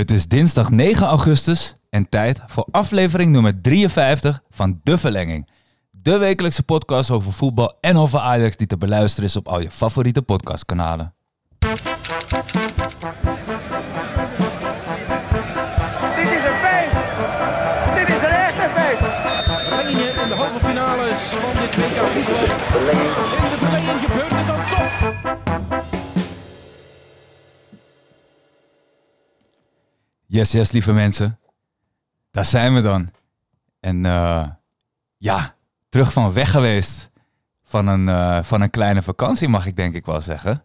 Het is dinsdag 9 augustus en tijd voor aflevering nummer 53 van De Verlenging. De wekelijkse podcast over voetbal en over Ajax die te beluisteren is op al je favoriete podcastkanalen. Dit is een feit. Dit is een echte feit. Verlengingen in de halve finales van dit WK voetbal. In de verlenging Yes, yes, lieve mensen. Daar zijn we dan. En eh, ja, terug van weg geweest. Van een, eh, van een kleine vakantie, mag ik denk ik wel zeggen.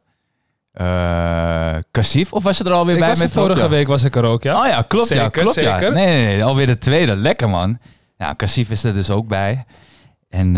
Eh Kassief, of was je er alweer Ik bij was met vorige Tokyo? week was ik er ook, ja. Oh ja, klopt ja, Zeker, klopt ja. Nee, nee, nee, alweer de tweede. Lekker man. Ja, Kassief is er dus ook bij. En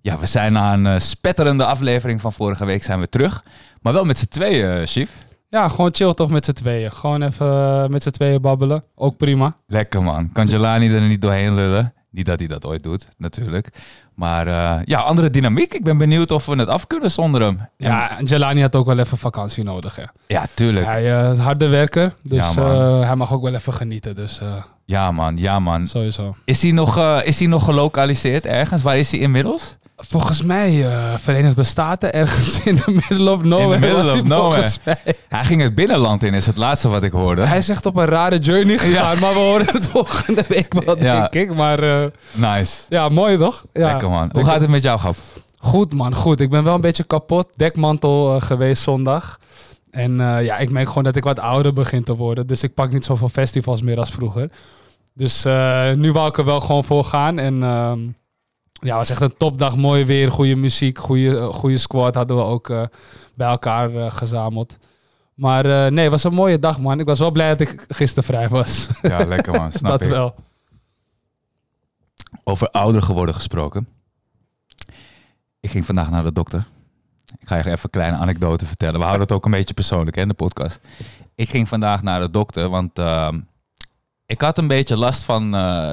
ja, we zijn na een spetterende aflevering van vorige week zijn we terug. Maar wel met z'n tweeën, uh, Chief. Ja, gewoon chill toch met z'n tweeën. Gewoon even eh, met z'n tweeën babbelen. Ook prima. Lekker man. Kan Jelani er niet doorheen lullen. Niet dat hij dat ooit doet, natuurlijk. Maar eh, ja, andere dynamiek. Ik ben benieuwd of we het af kunnen zonder hem. Ja, Jelani had ook wel even vakantie nodig, hè. ja tuurlijk. Hij eh, is harde werker, dus Ja, eh, hij mag ook wel even genieten. Dus eh, Ja man, ja man. sowieso. Is hij nog, eh, is hij nog gelokaliseerd ergens? Waar is hij inmiddels? Volgens mij eh, Verenigde Staten, ergens in de middle of nowhere. In middle of hij nowhere. ging het binnenland in, is het laatste wat ik hoorde. Hij is echt op een rare journey gegaan, maar we horen het volgende week wel, Ja. denk ik. Maar eh, Nice. ja, mooi toch? Ja. Lekker man. Hoe gaat het met jou, Gap? Goed man, goed. Ik ben wel een beetje kapot. Dekmantel eh, geweest zondag. En ja, ik merk gewoon dat ik wat ouder begin te worden. Dus ik pak niet zoveel festivals meer als vroeger. Dus nu wou ik er wel gewoon voor gaan. En ehm, ja, het was echt een topdag. Mooi weer, goede muziek, goede, eh, goede squad hadden we ook eh, bij elkaar eh, gezameld. Maar nee, het was een mooie dag man. Ik was wel blij dat ik gisteren vrij was. Ja, lekker man. Snap dat ik. wel. Over ouder geworden gesproken. Ik ging vandaag naar de dokter. Ik ga je even een kleine anekdote vertellen. We houden het ook een beetje persoonlijk hè, in de podcast. Ik ging vandaag naar de dokter, want ehm, ik had een beetje last van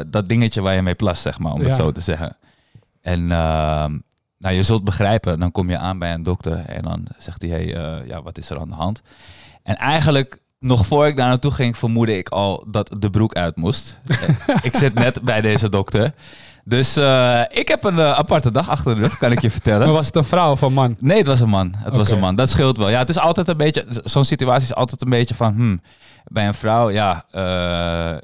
dat dingetje waar je mee plast, zeg maar, om het zo te zeggen. En ehm, nou, je zult begrijpen, dan kom je aan bij een dokter en dan zegt hij, hey, eh, ja, wat is er aan de hand? En eigenlijk, nog voor ik daar naartoe ging, vermoedde ik al dat de broek uit moest. ik zit net bij deze dokter. Dus eh, ik heb een eh, aparte dag achter de rug, kan ik je vertellen. Maar was het een vrouw of een man? Nee, het was een man. Het was een man. Dat scheelt wel. Ja, het is altijd een beetje. Zo'n situatie is altijd een beetje van. Hmm, bij een vrouw, ja,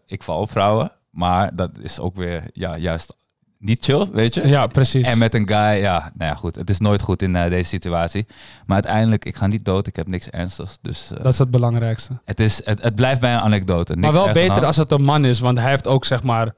ik val op vrouwen. Maar dat is ook weer, ja, juist niet chill, weet je. Ja, precies. En met een guy, ja, nou ja, goed. Het is nooit goed in eh, deze situatie. Maar uiteindelijk, ik ga niet dood. Ik heb niks ernstigs. Dus eh, Dat is het belangrijkste. het, is, het, het blijft bij een anekdote. Niks maar wel beter als het een man is, want hij heeft ook zeg maar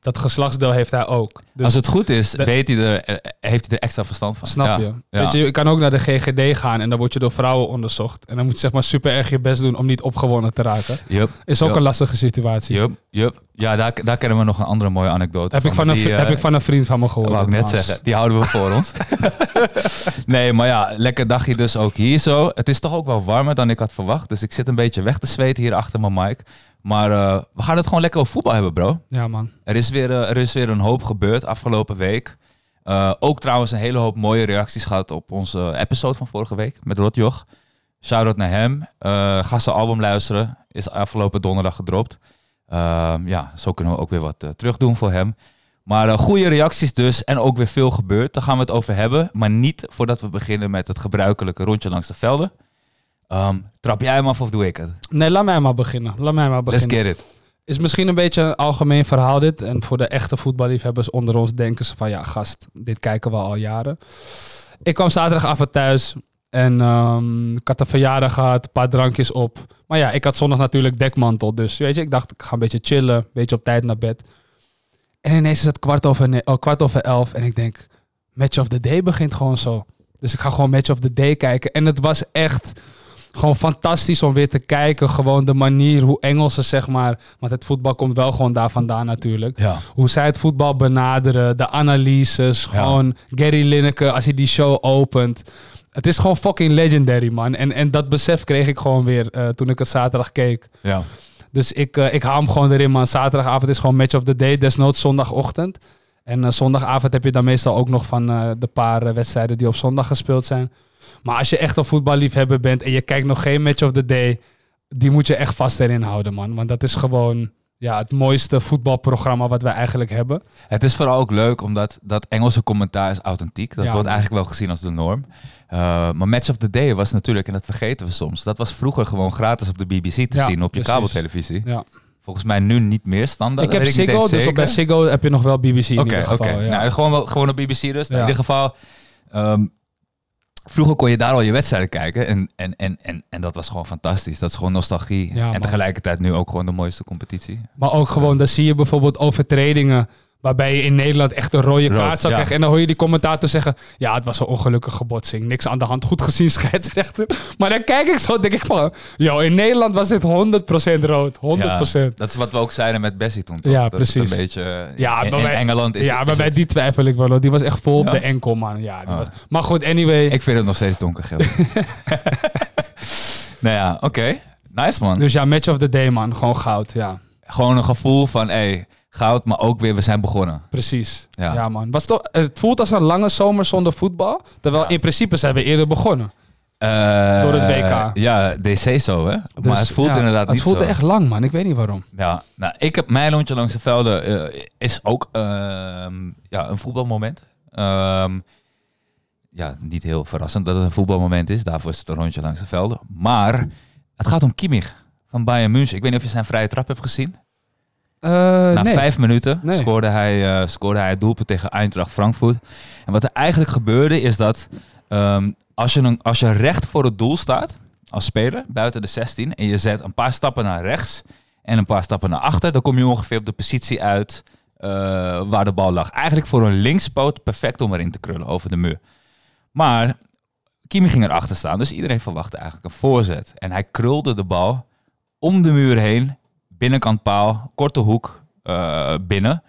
dat geslachtsdeel heeft hij ook. Dus Als het goed is, weet hij er, eh, heeft hij er extra verstand van. snap Ja, je. Weet je, je kan ook naar de GGD gaan en dan word je door vrouwen onderzocht en dan moet je zeg maar super erg je best doen om niet opgewonden te raken. Yup, Is ook een lastige situatie. yup, yup. Ja, daar, daar kennen we nog een andere mooie anekdote Heb ik, van een, Die, eh, heb ik van een vriend van me gehoord. wou ik net trouwens. zeggen. Die houden we voor ons. nee, maar ja, lekker dagje dus ook hier zo. Het is toch ook wel warmer dan ik had verwacht. Dus ik zit een beetje weg te zweten hier achter mijn mic. Maar eh, we gaan het gewoon lekker over voetbal hebben, bro. Ja man. Er is weer, eh, er is weer een hoop gebeurd afgelopen week. Eh, ook trouwens een hele hoop mooie reacties gehad op onze episode van vorige week met Rotjoch. Shout-out naar hem. Ga zijn album luisteren. Is afgelopen donderdag gedropt. Ehm, ja, zo kunnen we ook weer wat terug doen voor hem. Maar goede reacties dus en ook weer veel gebeurd. Daar gaan we het over hebben. Maar niet voordat we beginnen met het gebruikelijke rondje langs de velden. Ehm, trap jij hem af of doe ik het? Nee, laat mij maar beginnen. Laat mij maar Let's beginnen. get it. Is misschien een beetje een algemeen verhaal dit. En voor de echte voetballiefhebbers onder ons denken ze van ja, gast, dit kijken we al jaren. Ik kwam zaterdagavond thuis en ehm, ik had een verjaardag gehad, een paar drankjes op. Maar ja, ik had zondag natuurlijk dekmantel. Dus weet je, ik dacht ik ga een beetje chillen, een beetje op tijd naar bed. En ineens is het kwart over, oh, kwart over elf en ik denk, Match of the Day begint gewoon zo. Dus ik ga gewoon Match of the Day kijken. En het was echt gewoon fantastisch om weer te kijken. Gewoon de manier hoe Engelsen, zeg maar. Want het voetbal komt wel gewoon daar vandaan natuurlijk. Ja. Hoe zij het voetbal benaderen. De analyses. Gewoon Gary Lineker als hij die show opent. Het is gewoon fucking legendary, man. En, en dat besef kreeg ik gewoon weer eh, toen ik het zaterdag keek. Ja. Dus ik, eh, ik haal hem gewoon erin, man. Zaterdagavond is gewoon match of the day. Desnoods zondagochtend. En eh, zondagavond heb je dan meestal ook nog van de paar wedstrijden die op zondag gespeeld zijn. Maar als je echt een voetballiefhebber bent en je kijkt nog geen match of the day, die moet je echt vast erin houden, man. Want dat is gewoon ja, het mooiste voetbalprogramma wat wij eigenlijk hebben. Het is vooral ook leuk omdat dat Engelse commentaar is authentiek. Dat Ja, wordt eigenlijk wel gezien als de norm. Uh, maar Match of the Day was natuurlijk, en dat vergeten we soms, dat was vroeger gewoon gratis op de BBC te Ja, zien, op je precies. kabeltelevisie. Ja. Volgens mij nu niet meer standaard. ik heb Ziggo, eens dus op bij. Ziggo heb je nog wel BBC in ieder oké. geval. ja. Nou, gewoon, wel- gewoon op BBC dus. Nou. In ieder geval, ehm, vroeger kon je daar al je wedstrijden kijken. En, en, en, en, en dat was gewoon fantastisch. Dat is gewoon nostalgie. Ja, en man. tegelijkertijd nu ook gewoon de mooiste competitie. Maar ook gewoon, dan zie je bijvoorbeeld overtredingen waarbij je in Nederland echt een rode Rood, kaart zou ja. krijgen. En dan hoor je die commentator zeggen, ja, het was een ongelukkige botsing. Niks aan de hand, goed gezien scheidsrechter. Maar dan kijk ik zo, denk ik van, yo, in Nederland was dit 100% rood. 100%. Ja, dat is wat we ook zeiden met Bessie toen. toch? Ja, Dat precies. Een beetje, Ja, in, bij- Engeland is ja, het- maar bij het- die twijfel ik wel. hoor. Die was echt vol op de enkel, man. Ja, die Ah. was... Maar goed, anyway. Ik vind het nog steeds donkergeel. nou ja, oké. Nice man. Dus ja, match of the day, man. Gewoon goud, ja. Gewoon een gevoel van, hey, goud, maar ook weer, we zijn begonnen. Precies. Ja. Ja, man. Was toch, het voelt als een lange zomer zonder voetbal. Terwijl Ja. in principe zijn we eerder begonnen. Eh, Door het WK. Ja, DC zo, hè? Dus, maar het voelt ja, inderdaad Het niet voelde zo. echt lang, man. Ik weet niet waarom. Ja, nou, ik heb mijn lontje langs de velden eh, is ook ehm, ja, een voetbalmoment. Ehm, ja, niet heel verrassend dat het een voetbalmoment is. Daarvoor is het een rondje langs de velden. Maar het gaat om Kimmich van Bayern München. Ik weet niet of je zijn vrije trap hebt gezien. Eh, Na nee. vijf minuten Nee. scoorde, hij, eh, scoorde hij het doelpunt tegen Eintracht Frankfurt. En wat er eigenlijk gebeurde is dat ehm, als, je een, als je recht voor het doel staat als speler buiten de 16 en je zet een paar stappen naar rechts en een paar stappen naar achter, dan kom je ongeveer op de positie uit eh, waar de bal lag. Eigenlijk voor een linkspoot perfect om erin te krullen over de muur. Maar Kimi ging erachter staan, dus iedereen verwachtte eigenlijk een voorzet. En hij krulde de bal om de muur heen, binnenkant paal, korte hoek eh, binnen.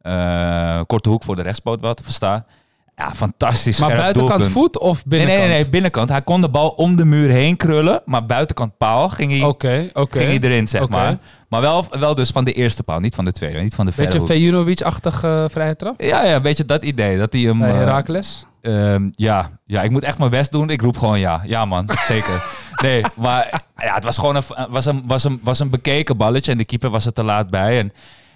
Eh, korte hoek voor de rechtspoot wel te verstaan. Ja, fantastisch. Maar buitenkant doelpunt. voet of binnenkant? nee, nee, nee, binnenkant. Hij kon de bal om de muur heen krullen, maar buitenkant paal ging hij, ging hij erin, zeg maar. Maar wel, wel dus van de eerste paal, niet van de tweede, niet van de verre Beetje. Vejunovic-achtig eh vrije trap? Ja, ja, beetje dat idee. Dat hij hem... Bij Herakles? Ehm, ja. ja, ik moet echt mijn best doen. Ik roep gewoon ja. Ja, man, zeker. Nee, maar ja, het was gewoon een, was een, was een, was een bekeken balletje en de keeper was er te laat bij. En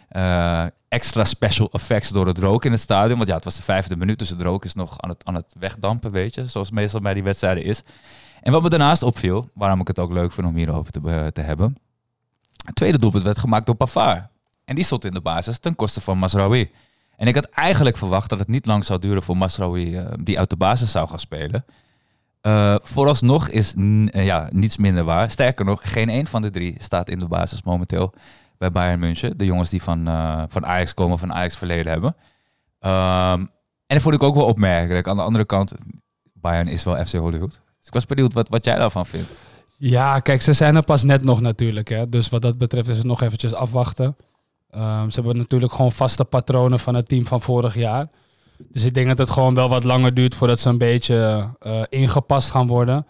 eh, extra special effects door het rook in het stadion. Want ja, het was de vijfde minuut, dus het rook is nog aan het, aan het wegdampen, weet je. Zoals meestal bij die wedstrijden is. En wat me daarnaast opviel, waarom ik het ook leuk vind om hierover te, te hebben. Het tweede doelpunt werd gemaakt door Pavard. En die stond in de basis ten koste van Masraoui. En ik had eigenlijk verwacht dat het niet lang zou duren voor Masraoui, eh, die uit de basis zou gaan spelen. Eh, vooralsnog is eh, ja, niets minder waar. Sterker nog, geen een van de drie staat in de basis momenteel bij Bayern München. De jongens die van, eh, van Ajax komen, van Ajax verleden hebben. Ehm, en dat vond ik ook wel opmerkelijk. Aan de andere kant, Bayern is wel FC Hollywood. Dus ik was benieuwd wat, wat jij daarvan vindt. Ja, kijk, ze zijn er pas net nog natuurlijk. Hè. Dus wat dat betreft is het nog eventjes afwachten. Ehm, ze hebben natuurlijk gewoon vaste patronen van het team van vorig jaar. Dus ik denk dat het gewoon wel wat langer duurt voordat ze een beetje eh, ingepast gaan worden.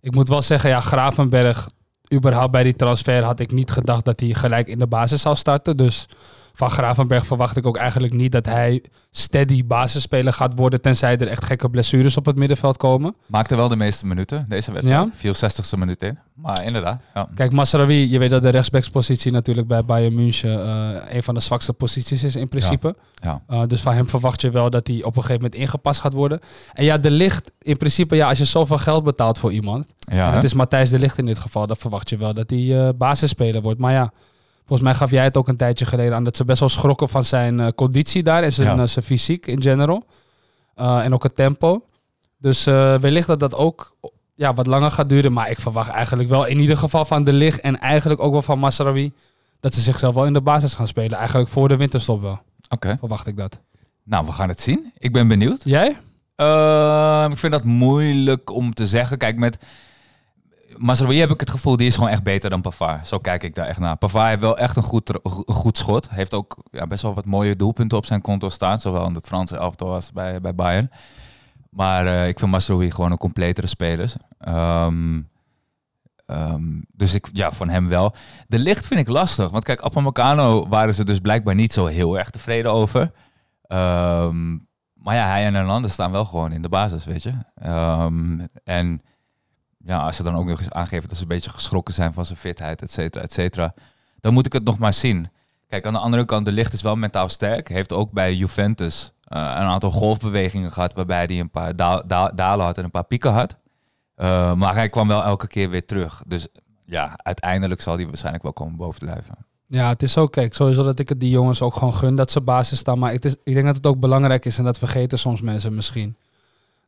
Ik moet wel zeggen, ja, Gravenberg, überhaupt bij die transfer had ik niet gedacht dat hij gelijk in de basis zou starten. Dus van Gravenberg verwacht ik ook eigenlijk niet dat hij steady basisspeler gaat worden, tenzij er echt gekke blessures op het middenveld komen. Maakte wel de meeste minuten deze wedstrijd. Ja? Viel 60ste minuut in. Maar inderdaad, ja. Kijk, Masraoui, je weet dat de rechtsbackspositie natuurlijk bij Bayern München eh, een van de zwakste posities is in principe. Ja. Eh, dus van hem verwacht je wel dat hij op een gegeven moment ingepast gaat worden. En ja, de licht, in principe, ja, als je zoveel geld betaalt voor iemand, ja en het is Matthijs de Licht in dit geval, dan verwacht je wel dat hij eh, basisspeler wordt. Maar ja, volgens mij gaf jij het ook een tijdje geleden aan dat ze best wel schrokken van zijn eh, conditie daar en zijn, Ja. eh, zijn fysiek in general. Eh, en ook het tempo. Dus wellicht dat dat ook ja, wat langer gaat duren. Maar ik verwacht eigenlijk wel in ieder geval van de Licht en eigenlijk ook wel van Masraoui dat ze zichzelf wel in de basis gaan spelen. Eigenlijk voor de winterstop wel, Oké. verwacht ik dat. Nou, we gaan het zien. Ik ben benieuwd. Jij? Ehm, ik vind dat moeilijk om te zeggen. Kijk, met Mazraoui heb ik het gevoel, die is gewoon echt beter dan Pavard. Zo kijk ik daar echt naar. Pavard heeft wel echt een goed, een goed schot. Heeft ook ja, best wel wat mooie doelpunten op zijn konto staan. Zowel in het Franse elftal als bij, bij Bayern. Maar eh, ik vind Mazraoui gewoon een completere speler. Ehm, ehm, dus ik, ja, van hem wel. De licht vind ik lastig. Want kijk, Upamecano waren ze dus blijkbaar niet zo heel erg tevreden over. Ehm, maar ja, hij en Hernandez staan wel gewoon in de basis, weet je. En ja, als ze dan ook nog eens aangeven dat ze een beetje geschrokken zijn van zijn fitheid, et cetera, et cetera. Dan moet ik het nog maar zien. Kijk, aan de andere kant, de licht is wel mentaal sterk. Heeft ook bij Juventus eh, een aantal golfbewegingen gehad waarbij hij een paar dalen had en een paar pieken had. Eh, maar hij kwam wel elke keer weer terug. Dus ja, uiteindelijk zal hij waarschijnlijk wel komen bovendrijven. Ja, het is ook, kijk, sowieso dat ik het die jongens ook gewoon gun dat ze basis staan. Maar het is, ik denk dat het ook belangrijk is, en dat vergeten soms mensen misschien.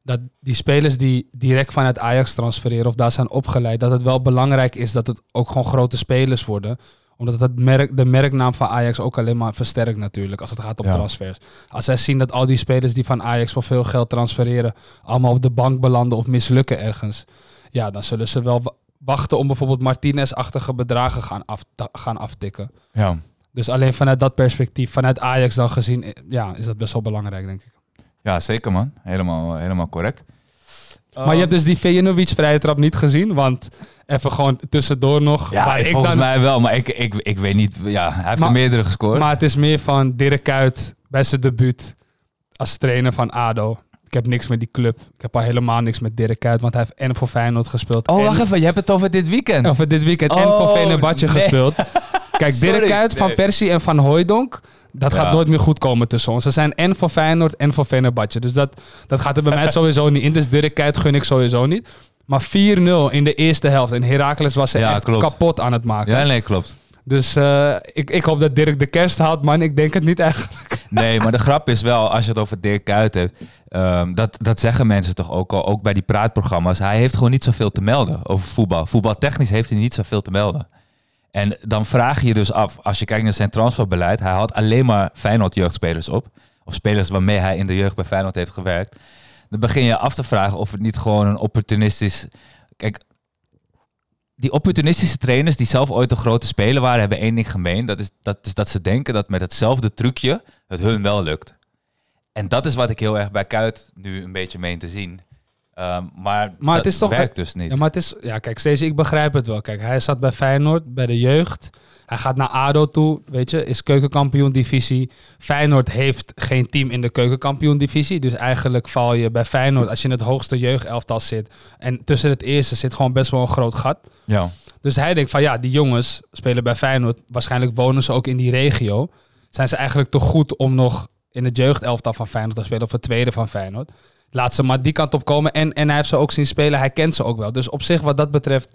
Dat die spelers die direct vanuit Ajax transfereren of daar zijn opgeleid, dat het wel belangrijk is dat het ook gewoon grote spelers worden. Omdat het merk, de merknaam van Ajax ook alleen maar versterkt natuurlijk als het gaat om Ja. transfers. Als zij zien dat al die spelers die van Ajax voor veel geld transfereren, allemaal op de bank belanden of mislukken ergens. Ja, dan zullen ze wel wa- wachten om bijvoorbeeld Martinez-achtige bedragen gaan, af, gaan aftikken. Ja. Dus alleen vanuit dat perspectief, vanuit Ajax dan gezien, eh, ja, is dat best wel belangrijk, denk ik. Ja, zeker man. Helemaal, helemaal correct. maar je hebt dus die Vejanovic vrije trap niet gezien, want even gewoon tussendoor nog. Ja, waar ik volgens dan, mij wel, maar ik, ik, ik weet niet. Ja, hij heeft Maar- er meerdere gescoord. Maar het is meer van Dirk Kuyt bij zijn debuut als trainer van ADO. Ik heb niks met die club. Ik heb al helemaal niks met Dirk Kuyt, want hij heeft en voor Feyenoord gespeeld. oh, wacht even. Je hebt het over dit weekend. Of dit weekend en Oh, voor Fenerbahce nee. gespeeld. Kijk, Dirk Kuyt, Van. Persie en Van Hooijdonk. Dat gaat nooit meer goed komen tussen ons. Ze zijn en voor Feyenoord en voor Fenerbahce. Dus dat, dat gaat er bij mij sowieso niet in. Dus Dirk Kuyt gun ik sowieso niet. Maar 4-0 in de eerste helft. En Heracles was ze echt klopt. kapot aan het maken. Ja, nee, klopt. Dus eh, ik, ik hoop dat Dirk de kerst haalt, man. Ik denk het niet echt. Nee, maar de grap is wel, als je het over Dirk Kuyt hebt, ehm, dat, dat zeggen mensen toch ook al, ook bij die praatprogramma's. Hij heeft gewoon niet zoveel te melden over voetbal. Voetbaltechnisch heeft hij niet zoveel te melden. En dan vraag je je dus af, als je kijkt naar zijn transferbeleid, hij had alleen maar Feyenoord jeugdspelers op. Of spelers waarmee hij in de jeugd bij Feyenoord heeft gewerkt. Dan begin je af te vragen of het niet gewoon een opportunistisch... Kijk, die opportunistische trainers die zelf ooit een grote speler waren, hebben één ding gemeen. Dat is dat, is dat ze denken dat met hetzelfde trucje het hun wel lukt. En dat is wat ik heel erg bij Kuit nu een beetje meen te zien. Ehm, maar Maar het is toch- werkt dus niet. Ja, maar het is... Ja, kijk, Stacey, ik begrijp het wel. Kijk, hij zat bij Feyenoord, bij de jeugd. Hij gaat naar ADO toe, weet je, is keukenkampioen-divisie. Feyenoord heeft geen team in de keukenkampioen-divisie. Dus eigenlijk val je bij Feyenoord, als je in het hoogste jeugdelftal zit... en tussen het eerste zit gewoon best wel een groot gat. Ja. Dus hij denkt van, ja, die jongens spelen bij Feyenoord. Waarschijnlijk wonen ze ook in die regio. Zijn ze eigenlijk te goed om nog in het jeugdelftal van Feyenoord te spelen... of het tweede van Feyenoord. Laat ze maar die kant op komen. En, en hij heeft ze ook zien spelen. Hij kent ze ook wel. Dus op zich, wat dat betreft,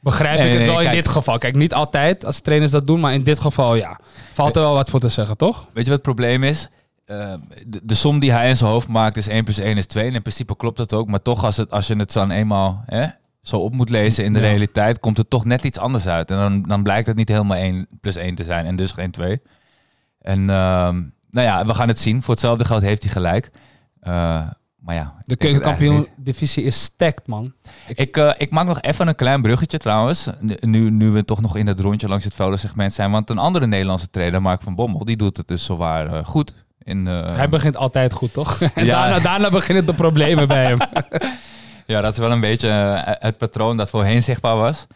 begrijp Nee, ik het nee, wel in dit geval. Kijk, niet altijd als trainers dat doen, maar in dit geval ja. Valt er wel wat voor te zeggen, toch? Weet je wat het probleem is? Ehm, de, de som die hij in zijn hoofd maakt is 1 plus 1 is 2. En in principe klopt dat ook. Maar toch, als, het, als je het dan eenmaal hè, zo op moet lezen in de Ja. realiteit, komt het toch net iets anders uit. En dan, dan blijkt het niet helemaal 1 plus 1 te zijn. En dus geen 2. En ehm, nou ja, we gaan het zien. Voor hetzelfde geld heeft hij gelijk. Eh, maar ja. De keukenkampioen-divisie is stacked, man. Ik, eh, ik maak nog even een klein bruggetje trouwens. Nu- Nu, we toch nog in het rondje langs het segment zijn. Want een andere Nederlandse trainer, Mark van Bommel, die doet het dus zowaar eh, goed. In, eh, Hij begint altijd goed, toch? en Ja. daarna, daarna beginnen de problemen bij hem. ja, dat is wel een beetje het patroon dat voorheen zichtbaar was.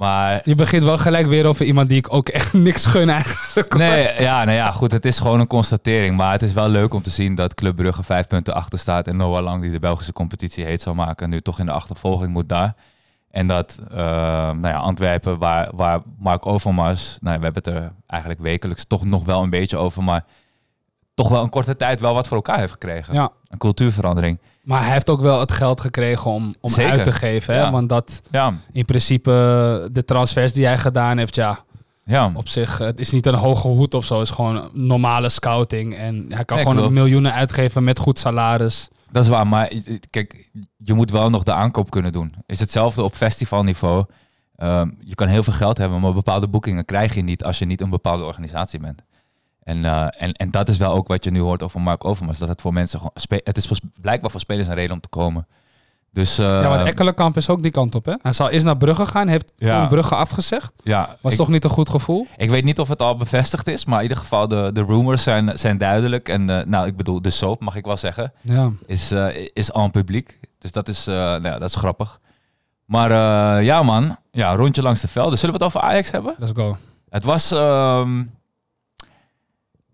Maar Je begint wel gelijk weer over iemand die ik ook echt niks gun eigenlijk. nee, ja, nou ja, goed, het is gewoon een constatering. Maar het is wel leuk om te zien dat Club Brugge vijf punten achter staat. En Noah Lang, die de Belgische competitie heet zal maken, nu toch in de achtervolging moet daar. En dat eh, nou ja, Antwerpen, waar, waar Mark Overmars, nou, we hebben het er eigenlijk wekelijks toch nog wel een beetje over, maar toch wel een korte tijd wel wat voor elkaar heeft gekregen. Ja, Een cultuurverandering. Maar hij heeft ook wel het geld gekregen om, om Zeker. uit te geven. Hè? Ja. Want dat Ja, in principe de transfers die hij gedaan heeft, ja, ja. op zich, het is niet een hoge hoed of zo. Het is gewoon normale scouting. En hij kan gewoon klopt. miljoenen uitgeven met goed salaris. Dat is waar, maar kijk, je moet wel nog de aankoop kunnen doen. Is hetzelfde op festivalniveau. Ehm, je kan heel veel geld hebben, maar bepaalde boekingen krijg je niet als je niet een bepaalde organisatie bent. En, eh, en, en dat is wel ook wat je nu hoort over Mark Overmars. Dat het voor mensen gewoon... Het is voor, blijkbaar voor spelers een reden om te komen. Dus eh, ja, want Ekkelenkamp is ook die kant op, hè? Hij zal eerst naar Brugge gaan, heeft Ja. toen Brugge afgezegd. ja, Was ik, toch niet een goed gevoel? ik weet niet of het al bevestigd is, maar in ieder geval de, de rumors zijn, zijn duidelijk. En eh, nou, ik bedoel, de soap mag ik wel zeggen. Ja. is, eh is en publiek. Dus dat is, nou ja, dat is grappig. Maar ja, man. Ja, rondje langs de velden. Zullen we het over Ajax hebben? Let's go. Het was, ehm,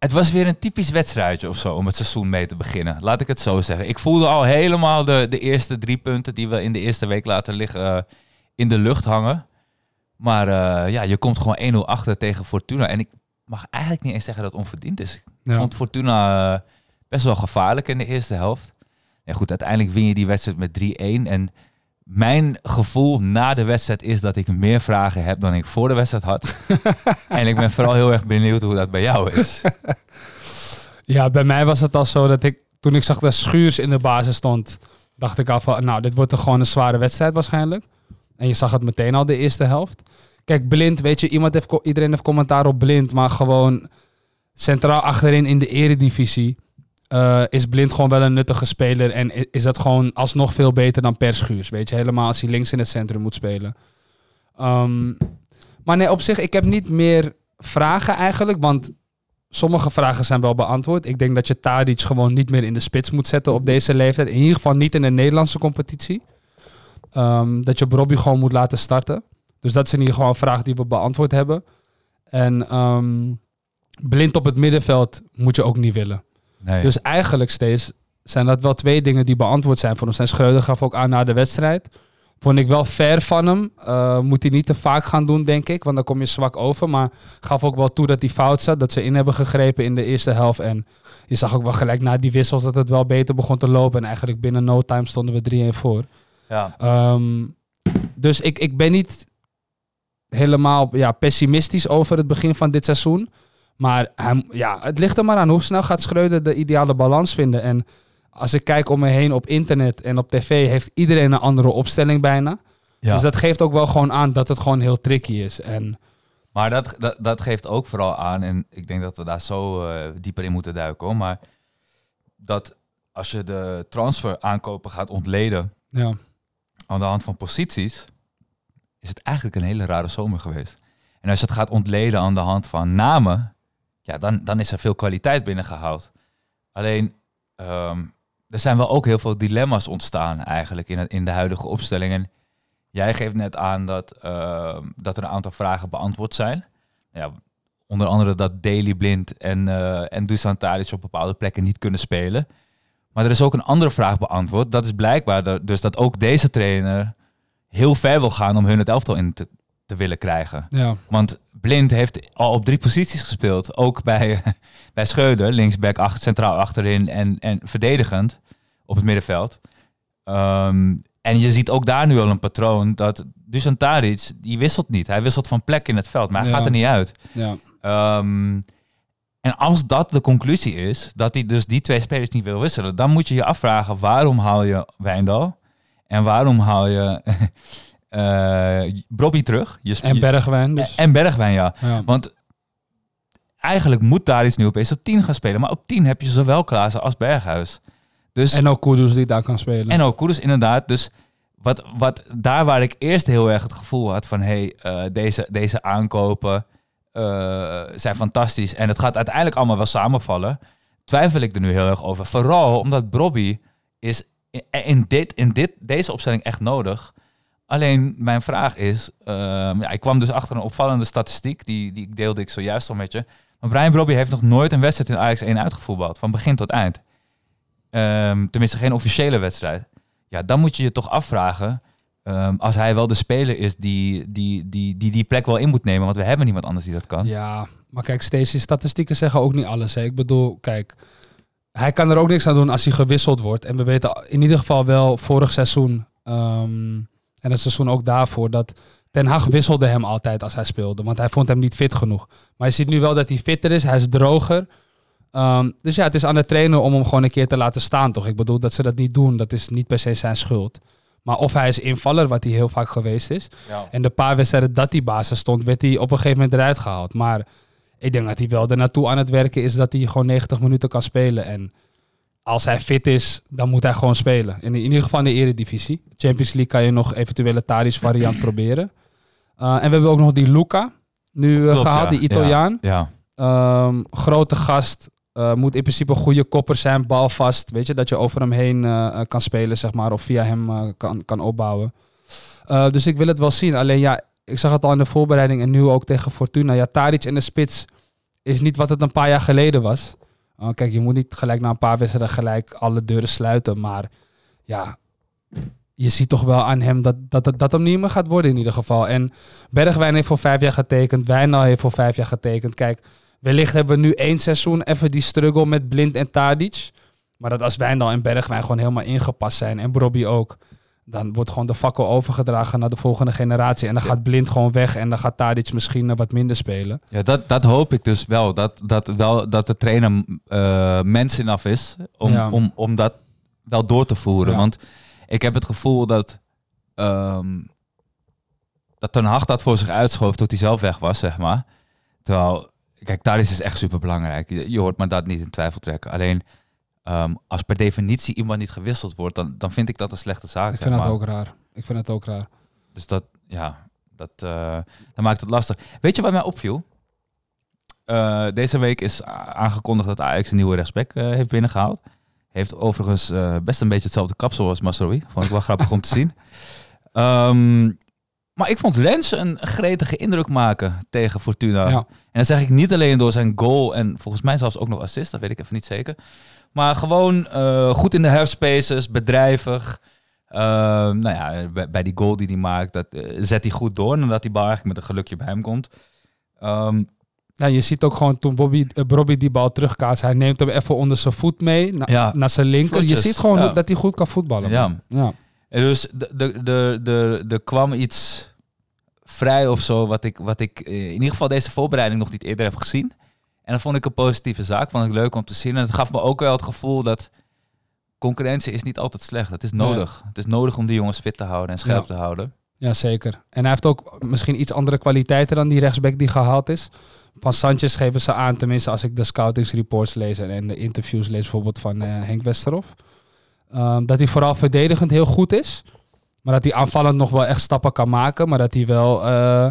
het was weer een typisch wedstrijdje of zo om het seizoen mee te beginnen. Laat ik het zo zeggen. Ik voelde al helemaal de, de eerste drie punten die we in de eerste week laten liggen. eh, in de lucht hangen. Maar eh, ja, je komt gewoon 1-0 achter tegen Fortuna. En ik mag eigenlijk niet eens zeggen dat het onverdiend is. Ik vond Fortuna eh, best wel gevaarlijk in de eerste helft. Ja, goed, uiteindelijk win je die wedstrijd met 3-1. En mijn gevoel na de wedstrijd is dat ik meer vragen heb dan ik voor de wedstrijd had. en ik ben vooral heel erg benieuwd hoe dat bij jou is. Ja, bij mij was het al zo dat ik, toen ik zag dat Schuurs in de basis stond, dacht ik al van, nou, dit wordt er gewoon een zware wedstrijd waarschijnlijk. En je zag het meteen al de eerste helft. Kijk, blind, weet je, iemand heeft, iedereen heeft commentaar op blind, maar gewoon centraal achterin in de eredivisie eh, is blind gewoon wel een nuttige speler. En is dat gewoon alsnog veel beter dan Per Schuurs, weet je, helemaal als hij links in het centrum moet spelen. Ehm, maar nee, op zich, ik heb niet meer vragen eigenlijk, want sommige vragen zijn wel beantwoord. Ik denk dat je Tadic gewoon niet meer in de spits moet zetten op deze leeftijd. In ieder geval niet in de Nederlandse competitie. Ehm, dat je Bobby gewoon moet laten starten. Dus dat is in ieder geval een vraag die we beantwoord hebben. En ehm, blind op het middenveld moet je ook niet willen. Nee. Dus eigenlijk steeds zijn dat wel twee dingen die beantwoord zijn voor ons. En Schreuder gaf ook aan na de wedstrijd. Vond ik wel fair van hem. Eh, moet hij niet te vaak gaan doen, denk ik. Want dan kom je zwak over. Maar gaf ook wel toe dat hij fout zat. Dat ze in hebben gegrepen in de eerste helft. En je zag ook wel gelijk na die wissels dat het wel beter begon te lopen. En eigenlijk binnen no time stonden we 3-1 voor. ja. Ehm, dus ik, ik ben niet helemaal ja, pessimistisch over het begin van dit seizoen. Maar hij, ja, het ligt er maar aan hoe snel gaat Schreuder de ideale balans vinden. En als ik kijk om me heen op internet en op tv, heeft iedereen een andere opstelling bijna. Ja. Dus dat geeft ook wel gewoon aan dat het gewoon heel tricky is. En Maar dat, dat, dat geeft ook vooral aan, en ik denk dat we daar zo eh, dieper in moeten duiken, hoor, maar dat als je de transfer aankopen gaat ontleden ja, aan de hand van posities, is het eigenlijk een hele rare zomer geweest. En als je het gaat ontleden aan de hand van namen, ja, dan, dan is er veel kwaliteit binnengehaald. Alleen, ehm, er zijn wel ook heel veel dilemma's ontstaan eigenlijk in, in de huidige opstelling. En jij geeft net aan dat, ehm, dat er een aantal vragen beantwoord zijn. Ja, onder andere dat Daily Blind en, eh en Dusan Tadic op bepaalde plekken niet kunnen spelen. Maar er is ook een andere vraag beantwoord. Dat is blijkbaar de- dus dat ook deze trainer heel ver wil gaan om hun het elftal in te, te willen krijgen. ja, Want Blind heeft al op drie posities gespeeld. Ook bij, bij Schreuder, linksback, achter, centraal achterin en, en verdedigend op het middenveld. Ehm, en je ziet ook daar nu al een patroon dat Dusan Tadic, die wisselt niet. Hij wisselt van plek in het veld, maar hij Ja. gaat er niet uit. ja, Ehm, en als dat de conclusie is, dat hij dus die twee spelers niet wil wisselen, dan moet je je afvragen waarom haal je Wijndal en waarom haal je Bobby terug. Je sp- en Bergwijn. Dus, en Bergwijn, ja. ja. Want eigenlijk moet daar iets nu opeens op 10 gaan spelen. Maar op 10 heb je zowel Klaassen als Berghuis. Dus, en, en ook Kudus die daar kan spelen. ook Koeders inderdaad. Dus wat, wat, daar waar ik eerst heel erg het gevoel had van... hey, eh, deze, deze aankopen eh, zijn fantastisch. En het gaat uiteindelijk allemaal wel samenvallen. Twijfel ik er nu heel erg over. Vooral omdat Bobby is in, in, dit, in dit, deze opstelling echt nodig. Alleen mijn vraag is, ehm, ja, ik kwam dus achter een opvallende statistiek, die, die deelde ik zojuist al met je. Maar Brian Brobby heeft nog nooit een wedstrijd in Ajax 1 uitgevoetbald, van begin tot eind. Ehm, tenminste, geen officiële wedstrijd. Ja, dan moet je je toch afvragen, ehm, als hij wel de speler is die die, die, die die plek wel in moet nemen, want we hebben niemand anders die dat kan. Ja, maar kijk, steeds die statistieken zeggen ook niet alles. Hè. Ik bedoel, kijk, hij kan er ook niks aan doen als hij gewisseld wordt. En we weten in ieder geval wel vorig seizoen en het seizoen ook daarvoor dat Ten Hag wisselde hem altijd als hij speelde, want hij vond hem niet fit genoeg. Maar je ziet nu wel dat hij fitter is, hij is droger. Ehm, dus ja, het is aan de trainer om hem gewoon een keer te laten staan, toch? Ik bedoel, dat ze dat niet doen, dat is niet per se zijn schuld. Maar of hij is invaller, wat hij heel vaak geweest is. Ja. En de paar wedstrijden dat hij basis stond, werd hij op een gegeven moment eruit gehaald. Maar ik denk dat hij wel er naartoe aan het werken is dat hij gewoon 90 minuten kan spelen. En als hij fit is, dan moet hij gewoon spelen. In, in ieder geval in de eredivisie. Champions League kan je nog eventuele Tadic variant proberen. Uh, en we hebben ook nog die Luca nu uh, Klopt, gehaald, ja. die Italiaan. Ja, Um, grote gast. Uh, moet in principe een goede kopper zijn, balvast. Weet je, dat je over hem heen kan spelen, zeg maar. Of via hem kan, kan opbouwen. Dus ik wil het wel zien. Alleen ja, ik zag het al in de voorbereiding en nu ook tegen Fortuna. Ja, Tadic in de spits is niet wat het een paar jaar geleden was. Uh, kijk, je moet niet gelijk na een paar wedstrijden gelijk alle deuren sluiten. Maar ja, je ziet toch wel aan hem dat, dat, dat, dat hem niet meer gaat worden in ieder geval. En Bergwijn heeft voor vijf jaar getekend. Wijnal heeft voor vijf jaar getekend. Kijk, wellicht hebben we nu één seizoen even die struggle met Blind en Tadic. Maar dat als Wijndal en Bergwijn gewoon helemaal ingepast zijn en Robbie ook, dan wordt gewoon de fakkel overgedragen naar de volgende generatie. En dan gaat Blind gewoon weg en dan gaat Tadic misschien eh, wat minder spelen. Ja, dat, dat hoop ik dus wel. Dat, dat, wel, dat de trainer eh mens enough is om, Ja. om, om dat wel door te voeren. Ja. Want ik heb het gevoel dat, ehm dat Ten Hag dat voor zich uitschoof tot hij zelf weg was, zeg maar. Terwijl, kijk, Tadic is echt super belangrijk. Je, je hoort me dat niet in twijfel trekken. Alleen, ehm, als per definitie iemand niet gewisseld wordt, dan, dan vind ik dat een slechte zaak. Ik vind dat maar. ook raar. Ik vind het ook raar. Dus dat, ja, dat, eh, dat maakt het lastig. Weet je wat mij opviel? Eh, deze week is aangekondigd dat Ajax een nieuwe rechtsback eh, heeft binnengehaald. Heeft overigens best een beetje hetzelfde kapsel als Masrowi. Vond ik wel grappig om te zien. Ehm, maar ik vond Rens een gretige indruk maken tegen Fortuna. Ja. En dat zeg ik niet alleen door zijn goal en volgens mij zelfs ook nog assist. Dat weet ik even niet zeker. Maar gewoon eh, goed in de halfspaces, bedrijvig. Ehm, nou ja, bij, bij die goal die hij maakt, dat, eh, zet hij goed door. En dat die bal eigenlijk met een gelukje bij hem komt. Ehm, Ja, je ziet ook gewoon toen Bobby, eh, Robbie die bal terugkaast, hij neemt hem even onder zijn voet mee, na- Ja. naar zijn linker. Je ziet gewoon ja. dat hij goed kan voetballen. ja. ja. En dus de- de- de- de- er kwam iets vrij of zo, wat ik, wat ik in ieder geval deze voorbereiding nog niet eerder heb gezien. En dat vond ik een positieve zaak, vond ik leuk om te zien. En het gaf me ook wel het gevoel dat concurrentie is niet altijd slecht. Het is nodig. Het is nodig om die jongens fit te houden en scherp Ja. te houden. Ja, zeker. En hij heeft ook misschien iets andere kwaliteiten dan die rechtsback die gehaald is. Van Sanchez geven ze aan, tenminste als ik de scoutingsreports lees en, en de interviews lees, bijvoorbeeld van eh, Henk Westerhof. ehm, dat hij vooral verdedigend heel goed is. Maar dat hij aanvallend nog wel echt stappen kan maken. Maar dat hij wel eh,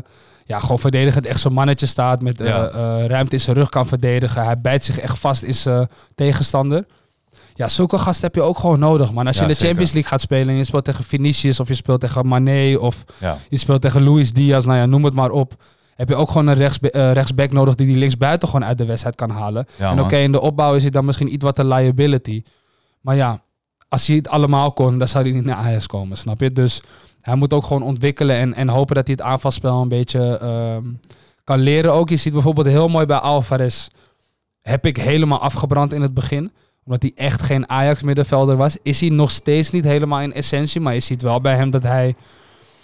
ja, gewoon verdedigend echt zo'n mannetje staat. Met eh, Ja. eh, ruimte in zijn rug kan verdedigen. Hij bijt zich echt vast in zijn tegenstander. Ja, zulke gasten heb je ook gewoon nodig. Maar als je Ja, in de zeker. Champions League gaat spelen en je speelt tegen Vinicius of je speelt tegen Mané of Ja. je speelt tegen Luis Diaz, nou ja, noem het maar op. Heb je ook gewoon een rechtsbe- eh, rechtsback nodig die die linksbuiten gewoon uit de wedstrijd kan halen. Ja, en man. oké, in de opbouw is hij dan misschien iets wat een liability. Maar ja, als hij het allemaal kon, dan zou hij niet naar Ajax komen, snap je? Dus hij moet ook gewoon ontwikkelen en, en hopen dat hij het aanvalspel een beetje ehm, kan leren. Ook, je ziet bijvoorbeeld heel mooi bij Alvarez, heb ik helemaal afgebrand in het begin omdat hij echt geen Ajax-middenvelder was, is hij nog steeds niet helemaal in essentie. Maar je ziet wel bij hem dat hij,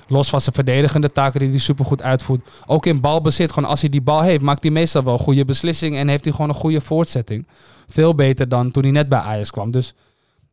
los van zijn verdedigende taken die hij supergoed uitvoert, ook in balbezit, gewoon als hij die bal heeft, maakt hij meestal wel goede beslissingen en heeft hij gewoon een goede voortzetting. Veel beter dan toen hij net bij Ajax kwam. Dus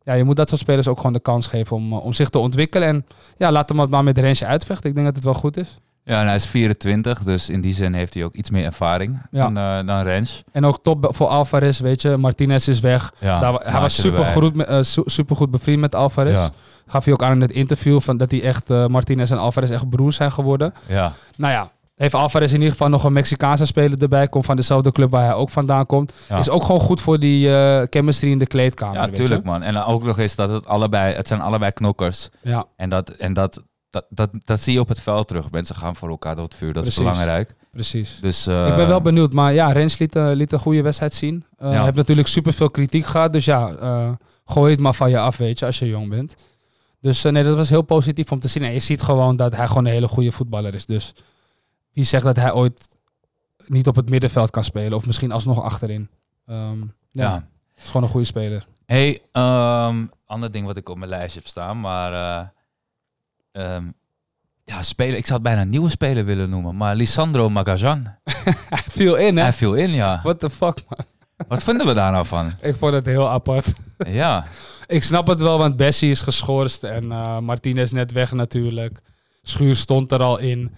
ja, je moet dat soort spelers ook gewoon de kans geven om, eh, om zich te ontwikkelen. En ja, laat hem het maar met Rensje uitvechten. Ik denk dat het wel goed is. Ja, en hij is 24, dus in die zin heeft hij ook iets meer ervaring Ja. dan, eh, dan Rens. En ook top voor Alvarez, weet je. Martinez is weg. Ja, Daar, hij was super goed, met, eh, su- supergoed bevriend met Alvarez. Ja, Gaf hij ook aan in het interview van dat hij echt eh, Martinez en Alvarez echt broers zijn geworden. ja. Nou ja, heeft Alvarez in ieder geval nog een Mexicaanse speler erbij. Komt van dezelfde club waar hij ook vandaan komt. Ja. Is ook gewoon goed voor die eh, chemistry in de kleedkamer. ja weet je. tuurlijk man. En ook nog eens dat het allebei, het zijn allebei knokkers. Ja, En dat, en dat, dat, dat, dat zie je op het veld terug. Mensen gaan voor elkaar door het vuur, dat Precies. is belangrijk. precies. Dus, eh, ik ben wel benieuwd. Maar ja, Rens liet, eh, liet een goede wedstrijd zien. Eh Ja. Heeft natuurlijk superveel kritiek gehad. Dus ja, eh, gooi het maar van je af, weet je, als je jong bent. Dus eh, nee, dat was heel positief om te zien. En je ziet gewoon dat hij gewoon een hele goede voetballer is. Dus wie zegt dat hij ooit niet op het middenveld kan spelen? Of misschien alsnog achterin. Ehm ja, ja. is gewoon een goede speler. Hey, ehm, ander ding wat ik op mijn lijstje heb staan, maar eh, ehm, ja, speler, ik zou het bijna een nieuwe speler willen noemen, maar Lisandro Magajan. Hij viel in, hè? Hij viel in, ja. What the fuck, man. Wat vinden we daar nou van? Ik vond het heel apart. Ja, Ik snap het wel, want Bessie is geschorst en eh Martinez net weg natuurlijk. Schuur stond er al in.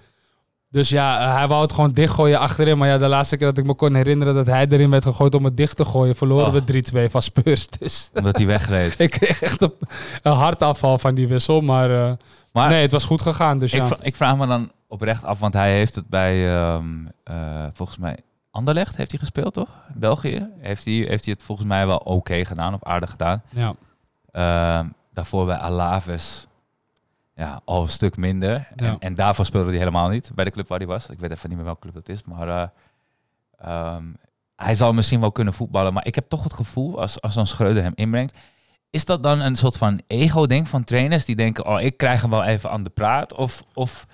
Dus ja, eh, hij wou het gewoon dichtgooien achterin. Maar ja, de laatste keer dat ik me kon herinneren dat hij erin werd gegooid om het dicht te gooien, verloren Oh. we 3-2 van Spurs. Dus omdat hij wegreed. ik kreeg echt een, een hartafval van die wissel. Maar, eh, Maar nee, het was goed gegaan. Dus ik, ja. ik vraag me dan oprecht af, want hij heeft het bij, ehm, eh, volgens mij, Anderlecht heeft hij gespeeld, toch? België. Heeft hij, heeft hij het volgens mij wel oké gedaan, of aardig gedaan. ja. Ehm, daarvoor bij Alaves, ja, al een stuk minder. En, Ja. en daarvoor speelde hij helemaal niet bij de club waar hij was. Ik weet even niet meer welke club dat is, maar eh, ehm, hij zal misschien wel kunnen voetballen. Maar ik heb toch het gevoel, als, als dan Schreuder hem inbrengt, is dat dan een soort van ego-ding van trainers die denken, oh, ik krijg hem wel even aan de praat? Of, of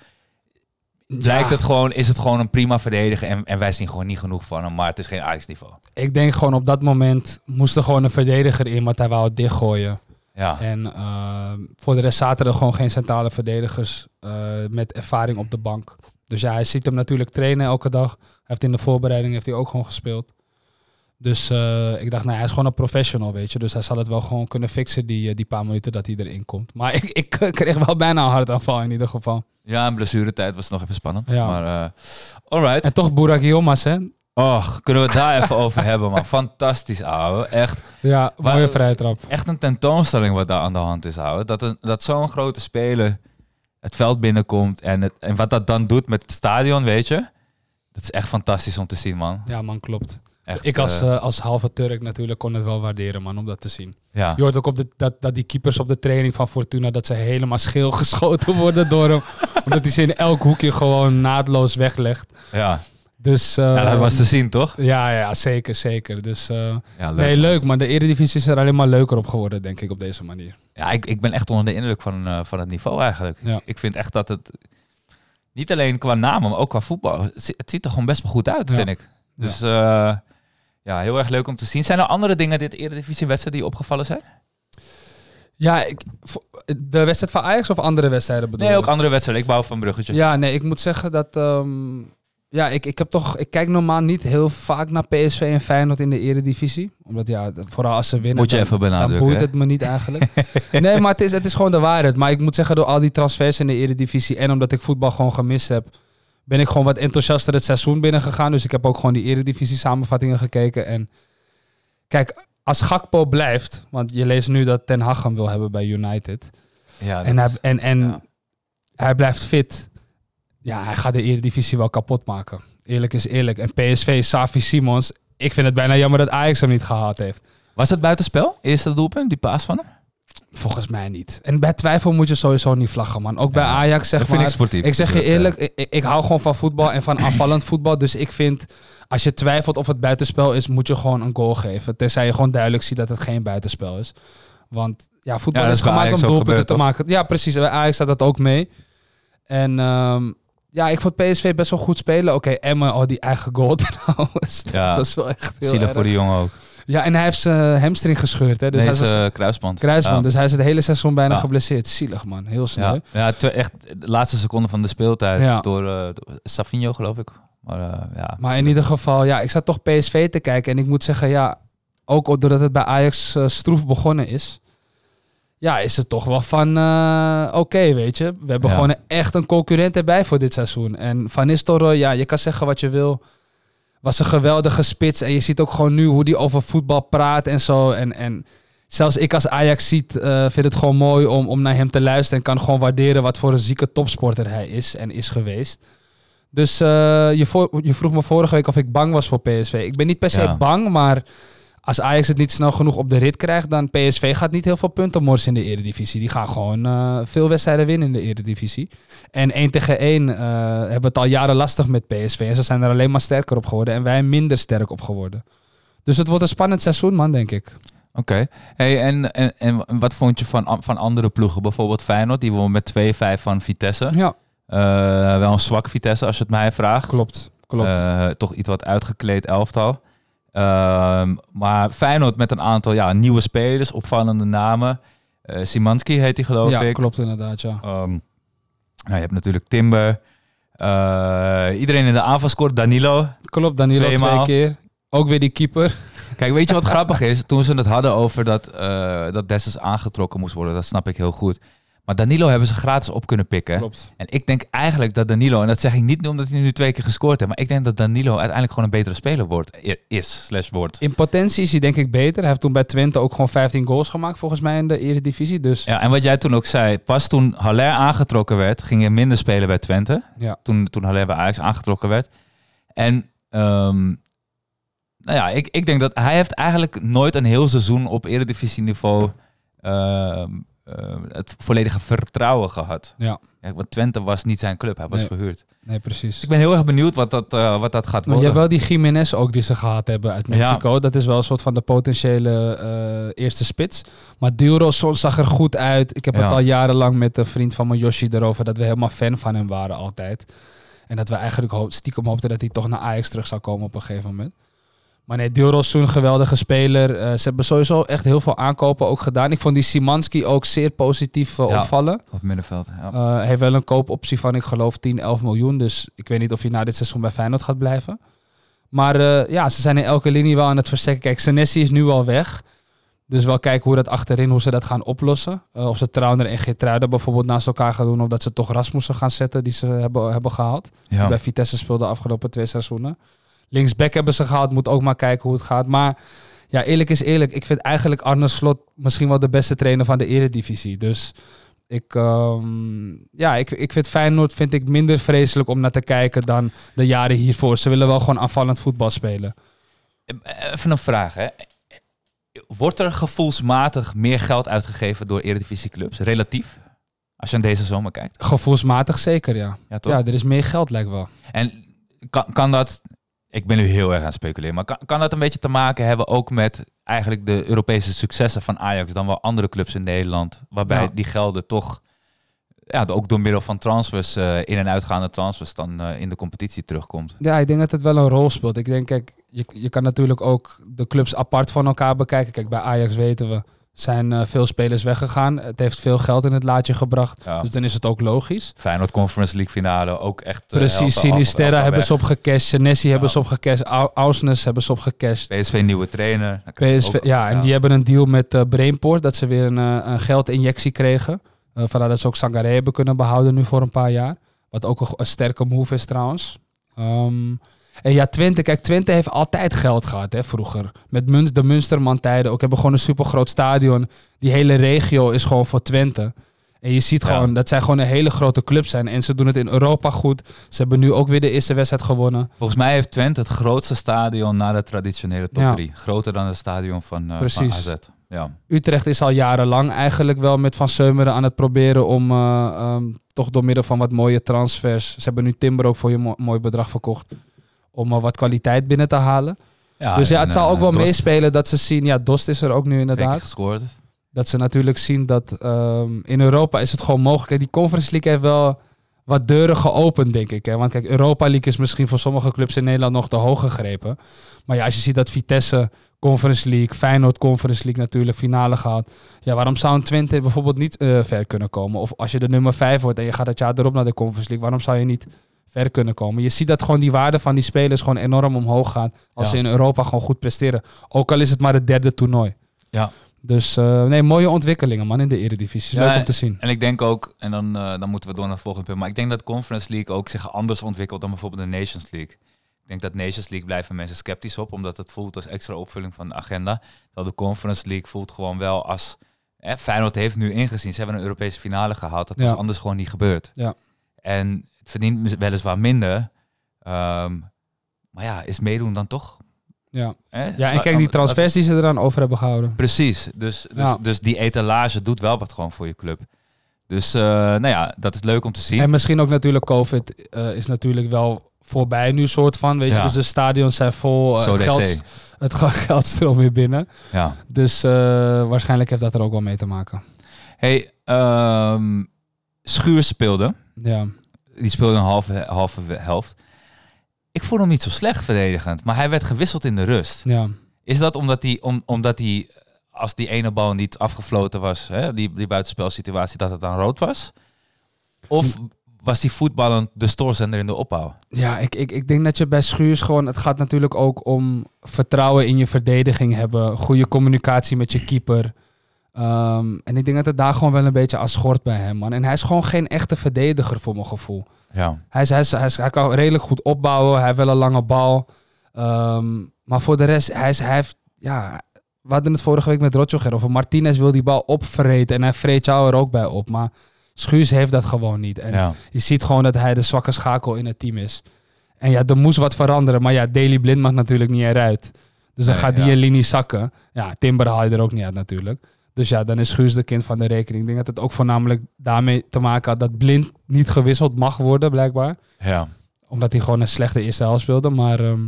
lijkt Ja, het gewoon, is het gewoon een prima verdediger en, en wij zien gewoon niet genoeg van hem, maar het is geen Ajax-niveau? Ik denk gewoon op dat moment moest er gewoon een verdediger in, want hij wou het dichtgooien. Ja, En eh, voor de rest zaten er gewoon geen centrale verdedigers eh, met ervaring op de bank. Dus ja, hij ziet hem natuurlijk trainen elke dag. Hij heeft in de voorbereiding heeft hij ook gewoon gespeeld. Dus eh, ik dacht, nou, hij is gewoon een professional, weet je. Dus hij zal het wel gewoon kunnen fixen, die, eh, die paar minuten dat hij erin komt. Maar ik, ik kreeg wel bijna een hartaanval in ieder geval. ja een blessuretijd was nog even spannend. Ja. Maar, alright. En toch Burak Yilmaz, hè? Och, kunnen we het daar even over hebben, man. Fantastisch, ouwe. Echt, Ja, mooie vrije trap. echt een tentoonstelling wat daar aan de hand is, ouwe. Dat, een, dat zo'n grote speler het veld binnenkomt en, het, en wat dat dan doet met het stadion, weet je. Dat is echt fantastisch om te zien, man. Ja, man, klopt. Echt, Ik als, eh, eh, als halve Turk natuurlijk kon het wel waarderen, man, om dat te zien. ja. Je hoort ook op de, dat, dat die keepers op de training van Fortuna, dat ze helemaal scheel geschoten worden door hem. omdat hij ze in elk hoekje gewoon naadloos weglegt. Ja. Dus eh, ja, dat was te zien, toch? ja, ja, zeker, zeker. Dus eh, Ja, leuk. nee, leuk, maar de Eredivisie is er alleen maar leuker op geworden, denk ik, op deze manier. Ja, ik, ik ben echt onder de indruk van, eh, van het niveau eigenlijk. Ja. Ik vind echt dat het, niet alleen qua namen, maar ook qua voetbal, het, zi- het ziet er gewoon best wel goed uit, vind ik. Dus ja, heel erg leuk om te zien. Zijn er andere dingen dit Eredivisie-wedstrijd die opgevallen zijn? Ja, ik, de wedstrijd van Ajax of andere wedstrijden bedoel Nee, ook andere wedstrijden. Ik bouw van bruggetje. Ja, nee, ik moet zeggen dat. ehm, ja, ik, ik heb toch. Ik kijk normaal niet heel vaak naar PSV en Feyenoord in de Eredivisie. Omdat ja, vooral als ze winnen. Moet je dan- even Dan benadrukken. boeit het me niet eigenlijk. nee, maar het is, het is gewoon de waarheid. Maar ik moet zeggen, door al die transfers in de Eredivisie. en omdat ik voetbal gewoon gemist heb. ben ik gewoon wat enthousiaster het seizoen binnengegaan. Dus ik heb ook gewoon die Eredivisie samenvattingen gekeken. En kijk, als Gakpo blijft. want je leest nu dat Ten Hag hem wil hebben bij United. Ja, En, dat- hij, en, en ja. hij blijft fit. Ja, hij gaat de Eredivisie wel kapot maken. Eerlijk is eerlijk. En PSV, Savi Simons. Ik vind het bijna jammer dat Ajax hem niet gehaald heeft. Was het buitenspel? Eerste doelpunt, die paas van hem? Volgens mij niet. En bij twijfel moet je sowieso niet vlaggen, man. Ook bij Ja, Ajax, zeg dat maar. vind ik sportief. Ik zeg je eh, eerlijk, ik, ik hou gewoon van voetbal en van aanvallend voetbal. Dus ik vind, als je twijfelt of het buitenspel is, moet je gewoon een goal geven. Tenzij je gewoon duidelijk ziet dat het geen buitenspel is. Want ja, voetbal Ja, is gemaakt om doelpunten te maken. Ja, precies. Bij Ajax staat dat ook mee. En ehm, ja, ik vond PSV best wel goed spelen. Oké, Emma, oh, die eigen goal trouwens. Ja. Dat was wel echt heel Zielig erg. voor die jongen ook. Ja, en hij heeft zijn hamstring gescheurd. Hè? Dus Dus hij was Deze kruisband. kruisband. Ja. Dus hij is het hele seizoen bijna Ja. geblesseerd. Zielig, man. Heel snel. Ja, ja twe- echt de laatste seconde van de speeltijd door, eh door Savinho, geloof ik. Maar eh, ja. Maar in ieder geval, ja, ik zat toch PSV te kijken. En ik moet zeggen, ja, ook doordat het bij Ajax eh, stroef begonnen is. Ja, is het toch wel van, eh, oké, weet je. We hebben Ja. gewoon echt een concurrent erbij voor dit seizoen. En Van Nistelrooy, ja, je kan zeggen wat je wil. Was een geweldige spits. En je ziet ook gewoon nu hoe die over voetbal praat en zo. En, en zelfs ik als Ajax ziet, eh, vind het gewoon mooi om, om naar hem te luisteren. En kan gewoon waarderen wat voor een zieke topsporter hij is en is geweest. Dus eh, je, je vroeg me vorige week of ik bang was voor PSV. Ik ben niet per se Ja. bang, maar als Ajax het niet snel genoeg op de rit krijgt, dan PSV gaat niet heel veel punten morsen in de Eredivisie. Die gaan gewoon eh, veel wedstrijden winnen in de Eredivisie. En 1 tegen 1 eh, hebben we het al jaren lastig met PSV. En ze zijn er alleen maar sterker op geworden en wij minder sterk op geworden. Dus het wordt een spannend seizoen, man, denk ik. Oké. Hey, en, en, en wat vond je van, van andere ploegen? Bijvoorbeeld Feyenoord, die won met 2-5 van Vitesse. Ja, Eh, wel een zwak Vitesse, als je het mij vraagt. klopt. klopt. Toch iets wat uitgekleed elftal. Ehm, maar Feyenoord met een aantal ja, nieuwe spelers, opvallende namen. Eh Simanski heet hij geloof ja, ik. klopt inderdaad, ja. Ehm, nou, je hebt natuurlijk Timber. Eh, iedereen in de aanval scoort. Danilo. Klopt, Danilo Tweemaal. twee keer. Ook weer die keeper. Kijk, weet je wat grappig is? Toen ze het hadden over dat, eh dat Dessus aangetrokken moest worden, dat snap ik heel goed. Maar Danilo hebben ze gratis op kunnen pikken. Klopt. En ik denk eigenlijk dat Danilo, en dat zeg ik niet omdat hij nu twee keer gescoord heeft, maar ik denk dat Danilo uiteindelijk gewoon een betere speler wordt. I- Is, slash wordt. In potentie is hij denk ik beter. Hij heeft toen bij Twente ook gewoon 15 goals gemaakt volgens mij in de Eredivisie. Dus Ja, en wat jij toen ook zei, pas toen Haller aangetrokken werd, ging je minder spelen bij Twente. ja. Toen, toen Haller bij Ajax aangetrokken werd. En ehm, nou ja, ik, ik denk dat hij heeft eigenlijk nooit een heel seizoen op eredivisieniveau ehm eh, het volledige vertrouwen gehad. Ja. Ja, want Twente was niet zijn club, hij was Nee. gehuurd. Nee, precies. Dus ik ben heel erg benieuwd wat dat, eh, wat dat gaat Maar je worden. hebt wel die Jiménez ook die ze gehad hebben uit Ja. Mexico. Dat is wel een soort van de potentiële eh, eerste spits. Maar Dilrosun zag er goed uit. Ik heb Ja. het al jarenlang met een vriend van me, Yoshi, erover dat we helemaal fan van hem waren altijd. En dat we eigenlijk stiekem hoopten dat hij toch naar Ajax terug zou komen op een gegeven moment. Maar nee, Dilrosun, een geweldige speler. Eh, ze hebben sowieso echt heel veel aankopen ook gedaan. Ik vond die Simanski ook zeer positief eh, Ja. opvallen. Op middenveld. Ja. Eh, Hij heeft wel een koopoptie van, ik geloof, 10, 11 miljoen. Dus ik weet niet of hij na dit seizoen bij Feyenoord gaat blijven. Maar ja, ze zijn in elke linie wel aan het versterken. Kijk, Senesi is nu al weg. Dus wel kijken hoe dat achterin, hoe ze dat gaan oplossen. Of ze Trauner en Geertruida bijvoorbeeld naast elkaar gaan doen. Of dat ze toch Rasmussen gaan zetten, die ze hebben, hebben gehaald. Die bij Vitesse speelde de afgelopen twee seizoenen. Linksback hebben ze gehaald, moet ook maar kijken hoe het gaat. Maar ja, eerlijk is eerlijk. Ik vind eigenlijk Arne Slot misschien wel de beste trainer van de eredivisie. Dus ik, ehm, ja, ik, ik vind Feyenoord vind ik minder vreselijk om naar te kijken dan de jaren hiervoor. Ze willen wel gewoon aanvallend voetbal spelen. Even een vraag, hè. Wordt er gevoelsmatig meer geld uitgegeven door eredivisieclubs? Relatief? Als je aan deze zomer kijkt. Gevoelsmatig zeker, ja. Ja, toch? Ja, er is meer geld lijkt wel. En kan, kan dat... Ik ben nu heel erg aan het speculeren. Maar kan, kan dat een beetje te maken hebben ook met eigenlijk de Europese successen van Ajax dan wel andere clubs in Nederland? Waarbij Ja. die gelden toch ja, ook door middel van transfers, eh, in- en uitgaande transfers, dan eh, in de competitie terugkomt. Ja, ik denk dat het wel een rol speelt. Ik denk, kijk, je, je kan natuurlijk ook de clubs apart van elkaar bekijken. Kijk, bij Ajax weten we, zijn eh, veel spelers weggegaan. Het heeft veel geld in het laadje gebracht. Ja. Dus dan is het ook logisch. Feyenoord Conference League finale ook echt... eh, Precies, Sinisterra hebben ze opgecashed. Senesi hebben ze opgecashed. Au- Ausnes hebben ze opgecashed. PSV nieuwe trainer. PSV, ook- ja, en die hebben een deal met eh Brainport. Dat ze weer een, een geldinjectie kregen. Eh vandaar dat ze ook Sangaré hebben kunnen behouden nu voor een paar jaar. Wat ook een, sterke move is trouwens. Ehm, en ja, Twente. Kijk, Twente heeft altijd geld gehad hè, vroeger. Met Muns, de Munsterman-tijden. Ook hebben gewoon een supergroot stadion. Die hele regio is gewoon voor Twente. En je ziet Ja. gewoon dat zij gewoon een hele grote club zijn. En ze doen het in Europa goed. Ze hebben nu ook weer de eerste wedstrijd gewonnen. Volgens mij heeft Twente het grootste stadion na de traditionele top Ja. 3. Groter dan het stadion van, eh van Precies. AZ. Ja. Utrecht is al jarenlang eigenlijk wel met Van Seumeren aan het proberen om eh, ehm, toch door middel van wat mooie transfers. Ze hebben nu Timber ook voor je mo- mooi bedrag verkocht. Om wat kwaliteit binnen te halen. Ja, dus ja, en, het zal eh, ook wel Dost meespelen dat ze zien. Ja, Dost is er ook nu inderdaad. gescoord. Dat ze natuurlijk zien dat ehm, in Europa is het gewoon mogelijk. Kijk, Die Conference League heeft wel wat deuren geopend, denk ik. Hè? Want kijk, Europa League is misschien voor sommige clubs in Nederland nog te hoog gegrepen. Maar ja, als je ziet dat Vitesse Conference League, Feyenoord Conference League natuurlijk finale gaat. Ja, waarom zou een Twente bijvoorbeeld niet eh, ver kunnen komen? Of als je de nummer 5 wordt en je gaat het jaar erop naar de Conference League, waarom zou je niet ver kunnen komen? Je ziet dat gewoon die waarde van die spelers gewoon enorm omhoog gaat als Ja. ze in Europa gewoon goed presteren. Ook al is het maar het derde toernooi. Ja. Dus eh, nee, mooie ontwikkelingen man in de Eredivisie. Is Ja, leuk om te zien. En ik denk ook, en dan, eh, dan moeten we door naar het volgende punt. Maar ik denk dat Conference League ook zich anders ontwikkelt dan bijvoorbeeld de Nations League. Ik denk dat Nations League blijven mensen sceptisch op, omdat het voelt als extra opvulling van de agenda. Terwijl de Conference League voelt gewoon wel als... Hè, Feyenoord heeft nu ingezien, ze hebben een Europese finale gehaald. Dat Ja. was anders gewoon niet gebeurd. Ja. En verdient weliswaar minder. ehm, maar ja, is meedoen dan toch? Ja, ja en kijk, die transfers die ze eraan over hebben gehouden. Precies. Dus, dus, Ja. dus die etalage doet wel wat gewoon voor je club. Dus uh, nou ja, dat is leuk om te zien. En misschien ook natuurlijk COVID uh, is natuurlijk wel voorbij nu soort van. Weet je, ja. dus de stadions zijn vol. Uh, Zo het, geld, het geld stroomt weer binnen. Ja. Dus waarschijnlijk heeft dat er ook wel mee te maken. Hey, um, Schuur speelde. Ja. Die speelde een halve, halve helft. Ik vond hem niet zo slecht verdedigend, maar hij werd gewisseld in de rust. Ja. Is dat omdat hij, om, omdat hij als die ene bal niet afgefloten was, hè, die, die buitenspelsituatie, dat het dan rood was? Of was die voetballend de stoorzender in de opbouw? Ja, ik, ik, ik denk dat je bij Schuurs gewoon... Het gaat natuurlijk ook om vertrouwen in je verdediging hebben. Goede communicatie met je keeper. Um, en ik denk dat het daar gewoon wel een beetje aan schort bij hem, man. En hij is gewoon geen echte verdediger voor mijn gevoel. Ja. Hij, is, hij, is, hij, is, hij kan redelijk goed opbouwen. Hij heeft wel een lange bal. Um, maar voor de rest, hij, is, hij heeft... Ja, we hadden het vorige week met Rotjoger over. Martinez wil die bal opvreten en hij vreet jou er ook bij op. Maar Schuurs heeft dat gewoon niet. En ja. je ziet gewoon dat hij de zwakke schakel in het team is. En ja, er moest wat veranderen. Maar ja, Daily Blind mag natuurlijk niet eruit. Dus dan Nee, gaat die ja. linie zakken. Ja, Timber haal je er ook niet uit natuurlijk. Dus ja, dan is Schuurs de kind van de rekening. Ik denk dat het ook voornamelijk daarmee te maken had dat Blind niet gewisseld mag worden, blijkbaar. Ja. Omdat hij gewoon een slechte eerste helft speelde. Maar ehm,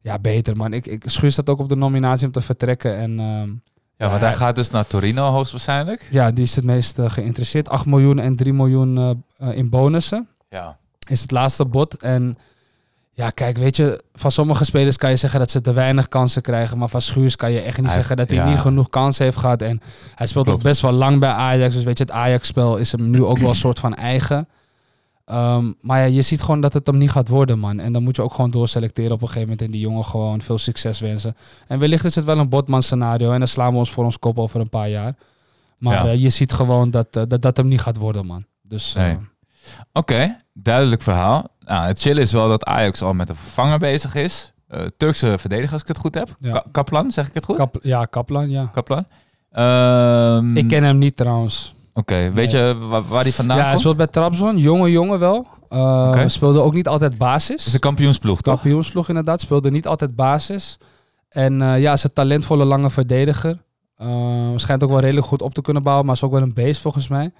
ja, beter man. Ik, ik Schuurs staat ook op de nominatie om te vertrekken. En ehm, Ja, want Ja, hij gaat dus naar Torino hoogstwaarschijnlijk. ja, die is het meest eh, geïnteresseerd. 8 miljoen en 3 miljoen eh, eh, in bonussen. Ja. is het laatste bod. En ja, kijk, weet je, van sommige spelers kan je zeggen dat ze te weinig kansen krijgen. Maar van Schuurs kan je echt niet zeggen dat hij ja. niet genoeg kansen heeft gehad. En hij speelt Klopt. ook best wel lang bij Ajax. Dus weet je, het Ajax-spel is hem nu ook wel een soort van eigen. Ehm, maar ja, je ziet gewoon dat het hem niet gaat worden, man. En dan moet je ook gewoon doorselecteren op een gegeven moment. En die jongen gewoon veel succes wensen. En wellicht is het wel een Botman-scenario. En dan slaan we ons voor ons kop over een paar jaar. Maar Ja. eh, je ziet gewoon dat, eh, dat dat hem niet gaat worden, man. Dus Nee. Oké, duidelijk verhaal. Nou, het chill is wel dat Ajax al met een vervanger bezig is. Eh, Turkse verdediger, als ik het goed heb. Ja. Ka- Kaplan, zeg ik het goed? Kap- ja, Kaplan, ja. Kaplan. Ehm, Ik ken hem niet trouwens. Oké, weet je waar, waar die vandaan ja, hij komt? speelt bij Trabzon. Jonge jongen wel. Uh. Speelde ook niet altijd Het basis. is een kampioensploeg, toch? Kampioensploeg inderdaad. Speelde niet altijd basis. En eh, ja, is een talentvolle lange verdediger. Uh, schijnt ook wel redelijk goed op te kunnen bouwen. Maar is ook wel een beest volgens mij.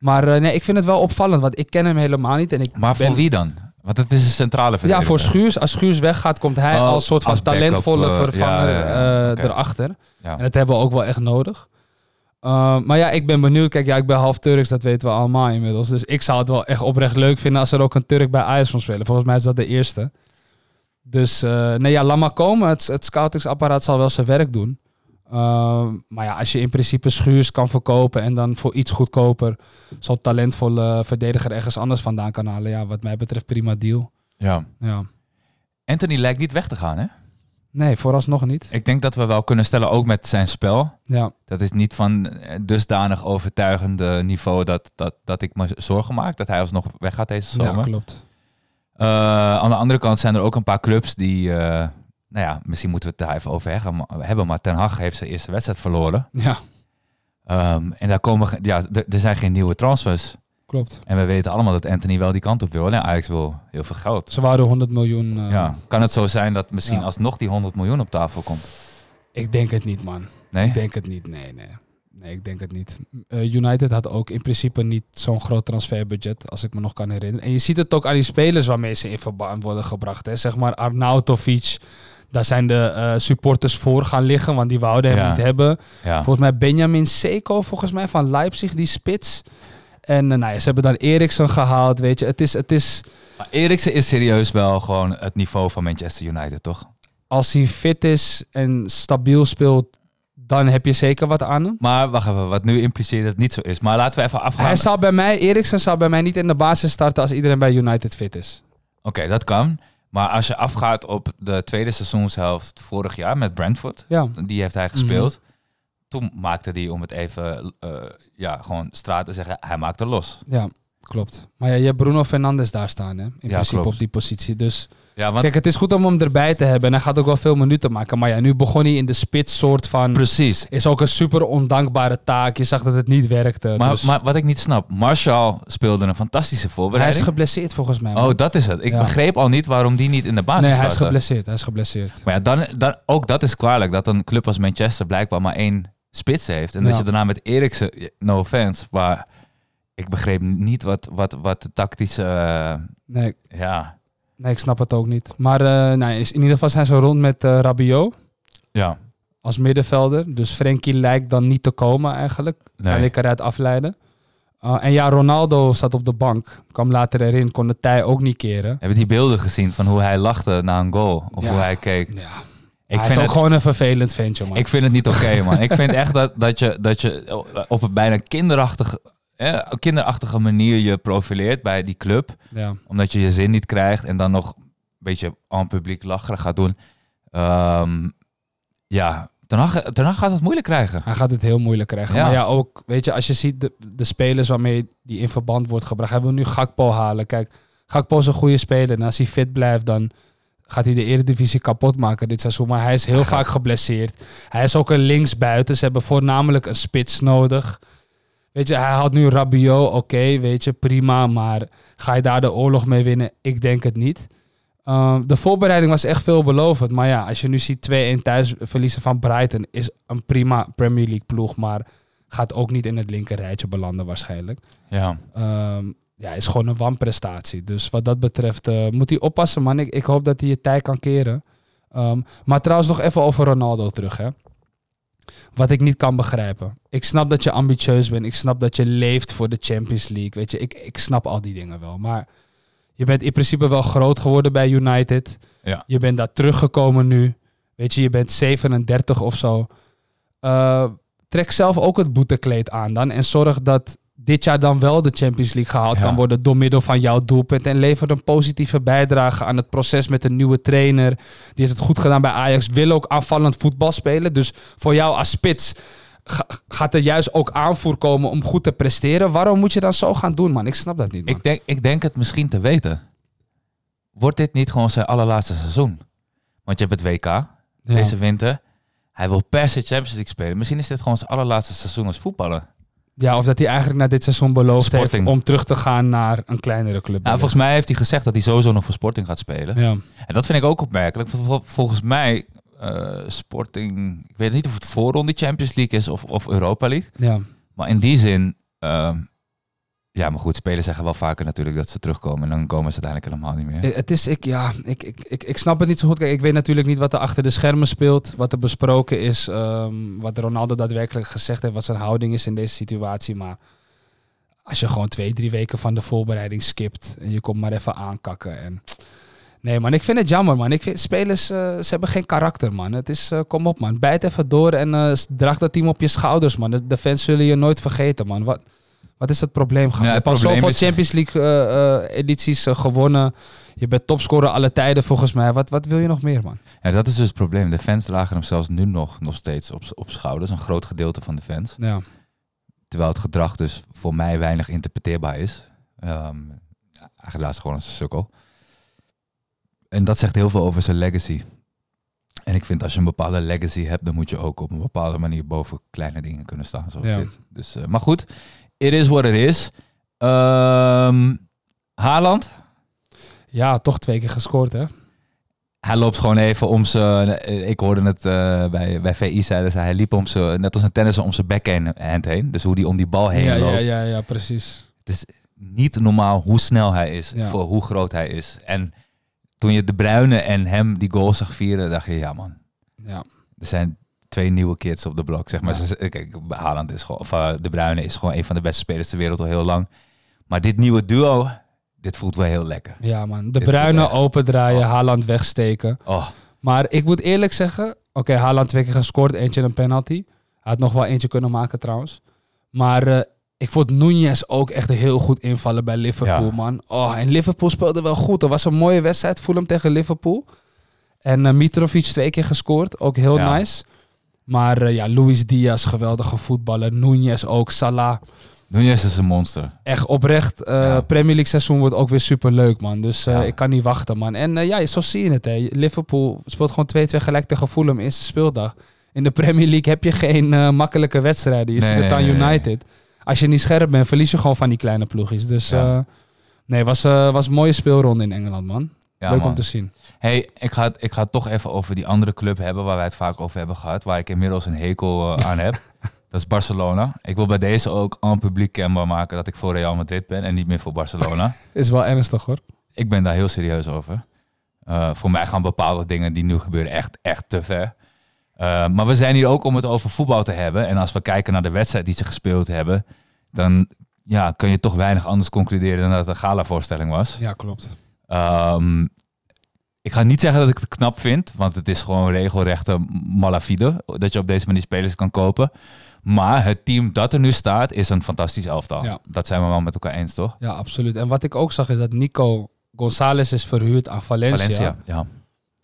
Maar eh, nee, ik vind het wel opvallend. Want ik ken hem helemaal niet. En ik Maar voor ben- wie dan? Want het is een centrale verdediger. Ja, voor Schuurs. Als Schuurs weggaat, komt hij Oh, als soort van als backup, talentvolle eh, vervanger ja, ja, ja. eh, erachter. En dat hebben we ook wel echt nodig. Uh, maar ja, ik ben benieuwd. Kijk, ja, ik ben half Turks, dat weten we allemaal inmiddels. Dus ik zou het wel echt oprecht leuk vinden als er ook een Turk bij Ajax van spelen. Volgens mij is dat de eerste. Dus nee, ja, laat maar komen. Het, het scoutingsapparaat zal wel zijn werk doen. Uh, maar ja, als je in principe schuurs kan verkopen en dan voor iets goedkoper zo'n talentvolle verdediger ergens anders vandaan kan halen. Ja, wat mij betreft prima deal. ja. Ja. Anthony lijkt niet weg te gaan, hè? Nee, vooralsnog niet. Ik denk dat we wel kunnen stellen, ook met zijn spel. Ja, Dat is niet van dusdanig overtuigende niveau dat, dat, dat ik me zorgen maak dat hij alsnog weggaat deze ja zomer. klopt. Eh, aan de andere kant zijn er ook een paar clubs die, eh, nou ja, misschien moeten we het daar even over hebben, maar Ten Hag heeft zijn eerste wedstrijd verloren. Ja, Ehm, en daar komen, ja, er- zijn geen nieuwe transfers. klopt. En we weten allemaal dat Anthony wel die kant op wil. En Ajax wil heel veel geld. Ze waren 100 miljoen. eh, Ja. Kan het zo zijn dat misschien Ja. alsnog die 100 miljoen op tafel komt? Ik denk het niet, man. Nee? Ik denk het niet, nee, nee. Nee, ik denk het niet. Eh, United had ook in principe niet zo'n groot transferbudget, als ik me nog kan herinneren. En je ziet het ook aan die spelers waarmee ze in verband worden gebracht. Hè. Zeg maar Arnautovic, daar zijn de eh, supporters voor gaan liggen, want die wouden hem Ja. niet hebben. Ja. Volgens mij Benjamin Seco, volgens mij van Leipzig, die spits. En eh, nou ja, ze hebben dan Eriksen gehaald, weet je. Het is, het is, Maar Eriksen is serieus wel gewoon het niveau van Manchester United, toch? als hij fit is en stabiel speelt, dan heb je zeker wat aan hem. Maar wacht even, wat nu impliceert dat het niet zo is. Maar laten we even afgaan. Hij zal bij mij, Eriksen zal bij mij niet in de basis starten als iedereen bij United fit is. Oké, dat kan. Maar als je afgaat op de tweede seizoenshelft vorig jaar met Brentford, Ja, die heeft hij gespeeld. Toen maakte hij, om het even eh, ja, gewoon straat te zeggen, hij maakte los. ja, klopt. Maar ja, je hebt Bruno Fernandes daar staan, hè? In principe klopt. op die positie. Dus Ja, want kijk, het is goed om hem erbij te hebben. En hij gaat ook wel veel minuten maken. Maar ja, nu begon hij in de spits soort van... precies. Is ook een super ondankbare taak. Je zag dat het niet werkte. Maar, dus maar wat ik niet snap, Marshall speelde een fantastische hij is voorbereiding. geblesseerd volgens mij. man. Oh, dat is het. Ik Ja. begreep al niet waarom die niet in de basis nee, hij is startte. geblesseerd. Hij is geblesseerd. Maar ja, dan, dan, ook dat is kwalijk. Dat een club als Manchester blijkbaar maar één spits heeft. En dat je daarna met Eriksen, no offense, maar ik begreep niet wat, wat, wat de tactische... eh, Nee, ja, nee, ik snap het ook niet. Maar nou, is, in ieder geval zijn ze rond met eh Rabiot ja. als middenvelder. Dus Frenkie lijkt dan niet te komen eigenlijk. Nee. Kan ik eruit afleiden. Uh, en ja, Ronaldo zat op de bank. Kwam later erin, kon de tij ook niet keren. Heb je die beelden gezien van hoe hij lachte na een goal? Of Ja. hoe hij keek? Ja. Ik hij is vind, ook het, gewoon een vervelend ventje, man. ik vind het niet oké, man. Ik vind echt dat, dat, je, dat je op een bijna kinderachtige, eh, kinderachtige manier je profileert bij die club. ja. Omdat je je zin niet krijgt en dan nog een beetje aan publiek lachen gaat doen. Ehm, ja, daarna, gaat het moeilijk krijgen. Hij gaat het heel moeilijk krijgen. Ja. Maar ja, ook, weet je, als je ziet de, de spelers waarmee die in verband wordt gebracht. Hij wil nu Gakpo halen. Kijk, Gakpo is een goede speler. En als hij fit blijft, dan gaat hij de Eredivisie kapot maken dit seizoen. Maar hij is heel vaak geblesseerd. Hij is ook een linksbuiten. Ze hebben voornamelijk een spits nodig. Weet je, hij had nu Rabiot. Oké, weet je, prima. Maar ga je daar de oorlog mee winnen? Ik denk het niet. Ehm, de voorbereiding was echt veelbelovend. Maar ja, als je nu ziet 2-1 thuis verliezen van Brighton... is een prima Premier League ploeg. Maar gaat ook niet in het linker rijtje belanden waarschijnlijk. Ja. Ehm, ja, is gewoon een wanprestatie. Dus wat dat betreft eh, moet hij oppassen, man. Ik, ik hoop dat hij je tijd kan keren. Ehm, maar trouwens nog even over Ronaldo terug, hè. Wat ik niet kan begrijpen. Ik snap dat je ambitieus bent. Ik snap dat je leeft voor de Champions League. Weet je, ik, ik snap al die dingen wel. Maar je bent in principe wel groot geworden bij United. Ja. Je bent daar teruggekomen nu. Weet je, je bent 37 of zo. Eh, trek zelf ook het boetekleed aan dan. En zorg dat dit jaar dan wel de Champions League gehaald Ja. kan worden door middel van jouw doelpunt. En lever een positieve bijdrage aan het proces met een nieuwe trainer. Die heeft het goed gedaan bij Ajax. Wil ook aanvallend voetbal spelen. Dus voor jou als spits ga- gaat er juist ook aanvoer komen om goed te presteren. Waarom moet je dan zo gaan doen, man? Ik snap dat niet, man. Ik denk, ik denk het misschien te weten. Wordt dit niet gewoon zijn allerlaatste seizoen? Want je hebt het WK Ja. deze winter. Hij wil per se Champions League spelen. Misschien is dit gewoon zijn allerlaatste seizoen als voetballer. Ja, of dat hij eigenlijk na dit seizoen beloofd Sporting. heeft om terug te gaan naar een kleinere club. Nou, volgens mij heeft hij gezegd dat hij sowieso nog voor Sporting gaat spelen. Ja. En dat vind ik ook opmerkelijk. Vol- Volgens mij, eh, Sporting... Ik weet niet of het voorronde Champions League is of, of Europa League. ja. Maar in die zin... ehm, ja, maar goed, spelers zeggen wel vaker natuurlijk dat ze terugkomen. En dan komen ze uiteindelijk helemaal niet meer. Eh, Het is, ik, ja, ik, ik, ik, ik snap het niet zo goed. Ik weet natuurlijk niet wat er achter de schermen speelt, wat er besproken is, ehm, wat Ronaldo daadwerkelijk gezegd heeft, wat zijn houding is in deze situatie. Maar als je gewoon twee, drie weken van de voorbereiding skipt en je komt maar even aankakken. En... Nee man, ik vind het jammer man. Ik vind, spelers, eh, ze hebben geen karakter man. Het is, eh, kom op man, bijt even door en eh, draag dat team op je schouders man. De fans zullen je nooit vergeten man. Wat, wat is het probleem? Ja, je hebt al zoveel is- Champions League eh, eh, edities eh, gewonnen. Je bent topscorer alle tijden volgens mij. Wat, wat wil je nog meer, man? Ja, dat is dus het probleem. De fans dragen hem zelfs nu nog, nog steeds op, op schouders. Een groot gedeelte van de fans. Ja, Terwijl het gedrag dus voor mij weinig interpreteerbaar is. Ja, eigenlijk laat ze gewoon een sukkel. En dat zegt heel veel over zijn legacy. En ik vind als je een bepaalde legacy hebt, dan moet je ook op een bepaalde manier boven kleine dingen kunnen staan. Zoals Ja. dit. Dus, maar goed, it is what it is. Ehm Haaland, ja toch twee keer gescoord, hè? hij loopt gewoon even om zijn. Ik hoorde het eh, bij, bij VI zeiden ze, hij liep om zijn, net als een tennisser om zijn backhand heen. Dus hoe die om die bal heen Ja, loopt. ja, ja, ja, precies. Het is niet normaal hoe snel hij is, Ja. voor hoe groot hij is. En toen je De Bruyne en hem die goal zag vieren, dacht je, ja man, Ja, er zijn twee nieuwe kids op de blok. Zeg maar. Ja. Kijk, Haaland is gewoon, of eh, De Bruyne is gewoon een van de beste spelers ter wereld al heel lang. Maar dit nieuwe duo, dit voelt wel heel lekker. ja man. De Dit bruine echt- opendraaien, Oh. Haaland wegsteken. Oh, Maar ik moet eerlijk zeggen, oké, Haaland twee keer gescoord, eentje een penalty. Hij had nog wel eentje kunnen maken trouwens. Maar eh, ik vond Nunez ook echt heel goed invallen bij Liverpool, Ja. man. Oh, en Liverpool speelde wel goed. Er was een mooie wedstrijd, Fulham tegen Liverpool. En eh, Mitrovic twee keer gescoord, ook heel Ja. nice. Maar eh, ja, Luis Diaz, geweldige voetballer. Nunez ook, Salah. Nunez is een monster. Echt oprecht. eh, Ja. Premier League seizoen wordt ook weer super leuk, man. Dus eh, Ja. ik kan niet wachten, man. En ja, zo zie je het. Hè. Liverpool speelt gewoon 2-2 gelijk tegen Fulham eerste speeldag. In de Premier League heb je geen makkelijke wedstrijden. Je Nee, ziet het aan nee, nee. United. Als je niet scherp bent, verlies je gewoon van die kleine ploegjes. Dus Ja. nee, was, was een mooie speelronde in Engeland, man. Ja, leuk man. om te zien. Hey, ik ga, het- ik ga het toch even over die andere club hebben waar wij het vaak over hebben gehad. Waar ik inmiddels een hekel eh, aan heb. Dat is Barcelona. Ik wil bij deze ook aan publiek kenbaar maken dat ik voor Real Madrid ben en niet meer voor Barcelona. Is wel ernstig, hoor. ik ben daar heel serieus over. Eh, voor mij gaan bepaalde dingen die nu gebeuren echt, echt te ver. Eh, maar we zijn hier ook om het over voetbal te hebben. En als we kijken naar de wedstrijd die ze gespeeld hebben, dan ja, kun je toch weinig anders concluderen dan dat het een gala-voorstelling was. Ja, klopt. Ehm, ik ga niet zeggen dat ik het knap vind, want het is gewoon regelrechte malafide dat je op deze manier spelers kan kopen. Maar het team dat er nu staat is een fantastisch elftal. Ja. Dat zijn we wel met elkaar eens, toch? Ja, absoluut. En wat ik ook zag is dat Nico González is verhuurd aan Valencia. Valencia, ja.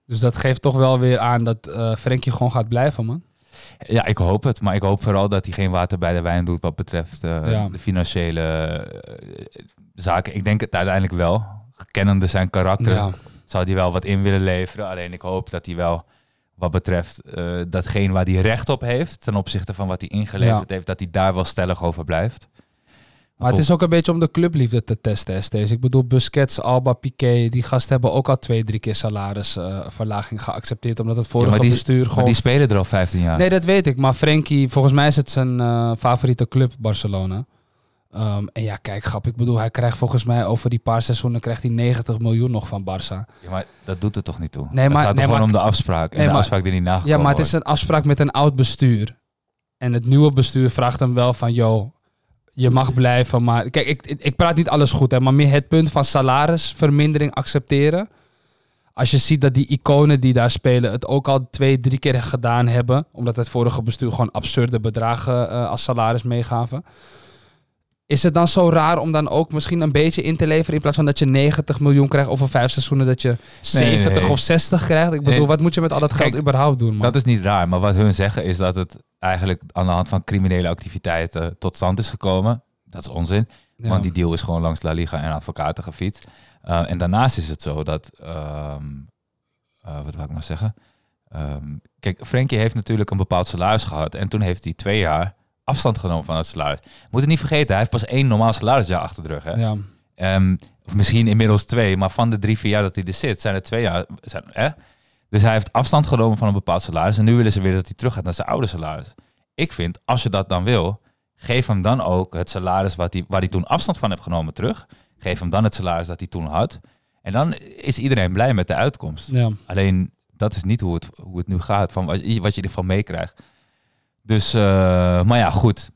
Dus dat geeft toch wel weer aan dat eh Frenkie gewoon gaat blijven, man. Ja, ik hoop het. Maar ik hoop vooral dat hij geen water bij de wijn doet wat betreft eh, Ja. de financiële eh, zaken. Ik denk het uiteindelijk wel. Kennende zijn karakter Ja, zou hij wel wat in willen leveren. Alleen ik hoop dat hij wel wat betreft eh, datgene waar hij recht op heeft ten opzichte van wat hij ingeleverd Ja. heeft, dat hij daar wel stellig over blijft. Maar het is ook een beetje om de clubliefde te testen, steeds. Ik bedoel, Busquets, Alba, Piqué, die gasten hebben ook al twee, drie keer salarisverlaging geaccepteerd. Omdat het Ja, vorige maar die, bestuur maar gewoon... die spelen er al 15 jaar. Nee, dat weet ik. Maar Frenkie, volgens mij is het zijn eh, favoriete club, Barcelona. Ehm, en ja, kijk, grap. Ik bedoel, hij krijgt volgens mij over die paar seizoenen krijgt hij 90 miljoen nog van Barça. Ja, maar dat doet er toch niet toe? Nee, het maar- gaat nee, gewoon maar- om de afspraak. En Nee, de maar- afspraak die niet nagekomen Ja, maar het is een afspraak met een oud bestuur. En het nieuwe bestuur vraagt hem wel van, yo, je mag blijven. Maar kijk, ik, ik, ik praat niet alles goed, hè, maar meer het punt van salarisvermindering accepteren. Als je ziet dat die iconen die daar spelen het ook al twee, drie keer gedaan hebben. Omdat het vorige bestuur gewoon absurde bedragen eh, als salaris meegaven. Is het dan zo raar om dan ook misschien een beetje in te leveren in plaats van dat je 90 miljoen krijgt over vijf seizoenen dat je 70 nee. of 60 krijgt? Ik bedoel, Nee. wat moet je met al dat geld Kijk, überhaupt doen, man? Dat is niet raar, maar wat hun zeggen is dat het eigenlijk aan de hand van criminele activiteiten tot stand is gekomen. Dat is onzin, Ja. want die deal is gewoon langs La Liga en advocaten gefietst. Uh, en daarnaast is het zo dat, ehm, eh, wat wil ik nou zeggen? Ehm, kijk, Frenkie heeft natuurlijk een bepaald salaris gehad en toen heeft hij twee jaar afstand genomen van het salaris. Moet het niet vergeten, hij heeft pas één normaal salarisjaar achter de rug. Hè? Ja. Ehm, of misschien inmiddels twee, maar van de drie, vier jaar dat hij er zit, zijn er twee jaar. Zijn, hè? Dus hij heeft afstand genomen van een bepaald salaris. En nu willen ze weer dat hij terug gaat naar zijn oude salaris. Ik vind, als je dat dan wil, geef hem dan ook het salaris wat hij, waar hij toen afstand van heeft genomen terug. Geef hem dan het salaris dat hij toen had. En dan is iedereen blij met de uitkomst. Ja. Alleen dat is niet hoe het, hoe het nu gaat, van wat, je- wat je ervan meekrijgt. Dus, eh, maar ja, goed.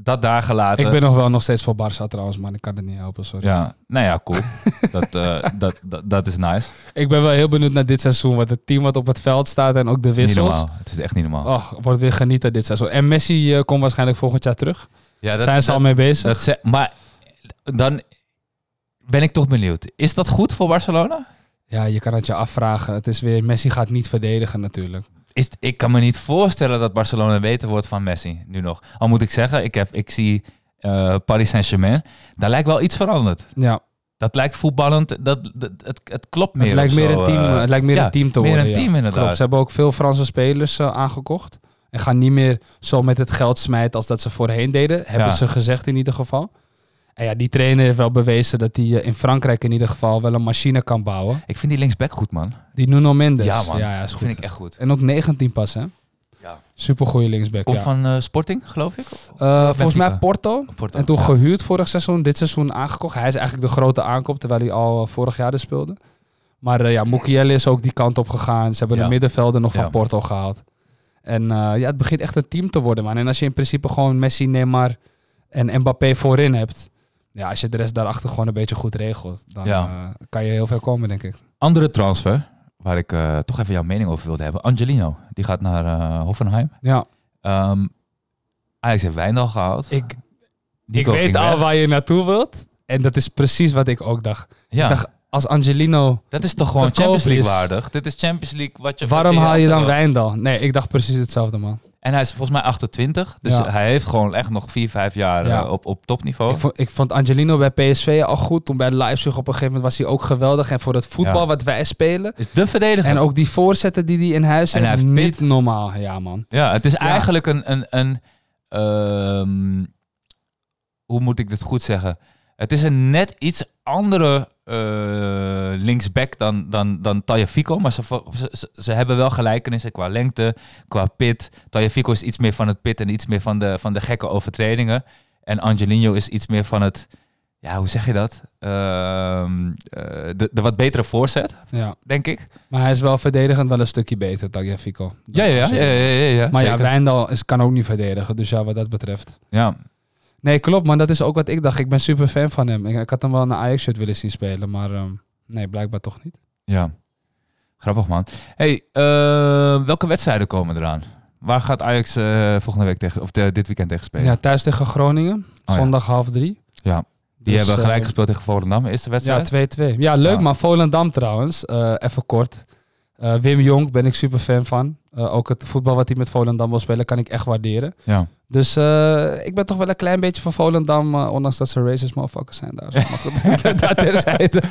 Dat daar gelaten. Ik ben nog wel nog steeds voor Barça trouwens, maar ik kan het niet helpen, sorry. Ja, nou ja, cool. dat, eh, dat, dat, dat is nice. Ik ben wel heel benieuwd naar dit seizoen, wat het team wat op het veld staat en ook de Het is niet wissels. normaal. Het is echt niet normaal. Oh, wordt weer genieten dit seizoen. En Messi eh, komt waarschijnlijk volgend jaar terug. ja, Zijn ze al mee bezig? dat ze- maar dan ben ik toch benieuwd. Is dat goed voor Barcelona? ja, je kan het je afvragen. Het is weer, Messi gaat niet verdedigen natuurlijk. Is, ik kan me niet voorstellen dat Barcelona beter wordt van Messi nu nog. Al moet ik zeggen, ik, heb, ik zie eh, Paris Saint-Germain. Daar lijkt wel iets veranderd. Ja, Dat lijkt voetballend. Dat, dat, het, het klopt meer. het lijkt meer, zo, een team, eh. het lijkt meer ja, een team te meer worden. een ja. team inderdaad. Klopt, ze hebben ook veel Franse spelers eh, aangekocht. En gaan niet meer zo met het geld smijten als dat ze voorheen deden. Hebben Ja. ze gezegd in ieder geval. En ja, die trainer heeft wel bewezen dat hij eh, in Frankrijk in ieder geval wel een machine kan bouwen. Ik vind die linksback goed, man. Die Nuno Mendes. ja, man. Ja, ja, is goed. vind ik echt goed. En ook 19 pas, hè? Ja. Super goede linksback. Komt Ja. van eh, Sporting, geloof ik? Eh, volgens mij Porto. Porto? En toen Ja. gehuurd vorig seizoen, dit seizoen aangekocht. Hij is eigenlijk de grote aankoop, terwijl hij al vorig jaar er speelde. Maar eh, ja, Mukiele is ook die kant op gegaan. Ze hebben de middenvelder nog van. Porto gehaald. En ja, het begint echt een team te worden, man. En als je in principe gewoon Messi, Neymar en Mbappé voorin hebt... Ja, als je de rest daarachter gewoon een beetje goed regelt... dan Ja. eh, kan je heel ver komen, denk ik. Andere transfer, waar ik eh, toch even jouw mening over wilde hebben. Angelino, die gaat naar eh, Hoffenheim. Ja, Ehm Ajax heeft Wijndal gehaald. ik, Nico ik weet al weg. waar je naartoe wilt. En dat is precies wat ik ook dacht. Ja, Ik dacht, als Angelino dat is toch gewoon Champions League is. waardig. Dit is Champions League wat je... Waarom haal je dan Wijndal? Nee, ik dacht precies hetzelfde, man. En hij is volgens mij 28, dus Ja. hij heeft gewoon echt nog 4, 5 jaar Ja. eh, op, op topniveau. Ik vond, ik vond Angelino bij PSV al goed. Toen bij Leipzig op een gegeven moment was hij ook geweldig. En voor het voetbal Ja. wat wij spelen. Is de verdediger. En ook die voorzetten die hij in huis En hij heeft, niet pit. normaal. Ja, man. Ja, het is eigenlijk een... een, een ehm, hoe moet ik dit goed zeggen? Het is een net iets andere eh, linksback dan, dan, dan Tagliafico. Maar ze, ze, ze- hebben wel gelijkenissen qua lengte, qua pit. Tagliafico is iets meer van het pit en iets meer van de, van de gekke overtredingen. En Angelino is iets meer van het... Ja, hoe zeg je dat? Ehm, eh, de, de wat betere voorzet, Ja. denk ik. Maar hij is wel verdedigend wel een stukje beter, Tagliafico. Ja, ja, ja. ja, ja, ja, ja, Maar ja. Wijndal is, kan ook niet verdedigen. Dus ja, wat dat betreft. ja. Nee, klopt, man. Dat is ook wat ik dacht. Ik ben super fan van hem. Ik, ik had hem wel een Ajax-shirt willen zien spelen. Maar ehm, nee, blijkbaar toch niet. Ja, grappig man. Hey, eh, welke wedstrijden komen eraan? Waar gaat Ajax eh, volgende week tegen, of de- dit weekend tegen spelen? Ja, thuis tegen Groningen. ja. Zondag half drie. Ja. Die Dus, hebben gelijk eh, gespeeld tegen Volendam, eerste wedstrijd. Ja, 2-2. Ja, leuk Ja. man. Volendam trouwens. Even kort. Wim Jong ben ik super fan van. Eh, ook het voetbal wat hij met Volendam wil spelen kan ik echt waarderen. Ja. Dus eh, ik ben toch wel een klein beetje van Volendam, eh, ondanks dat ze racist motherfuckers zijn daar. zo. Maar goed, dat terzijde.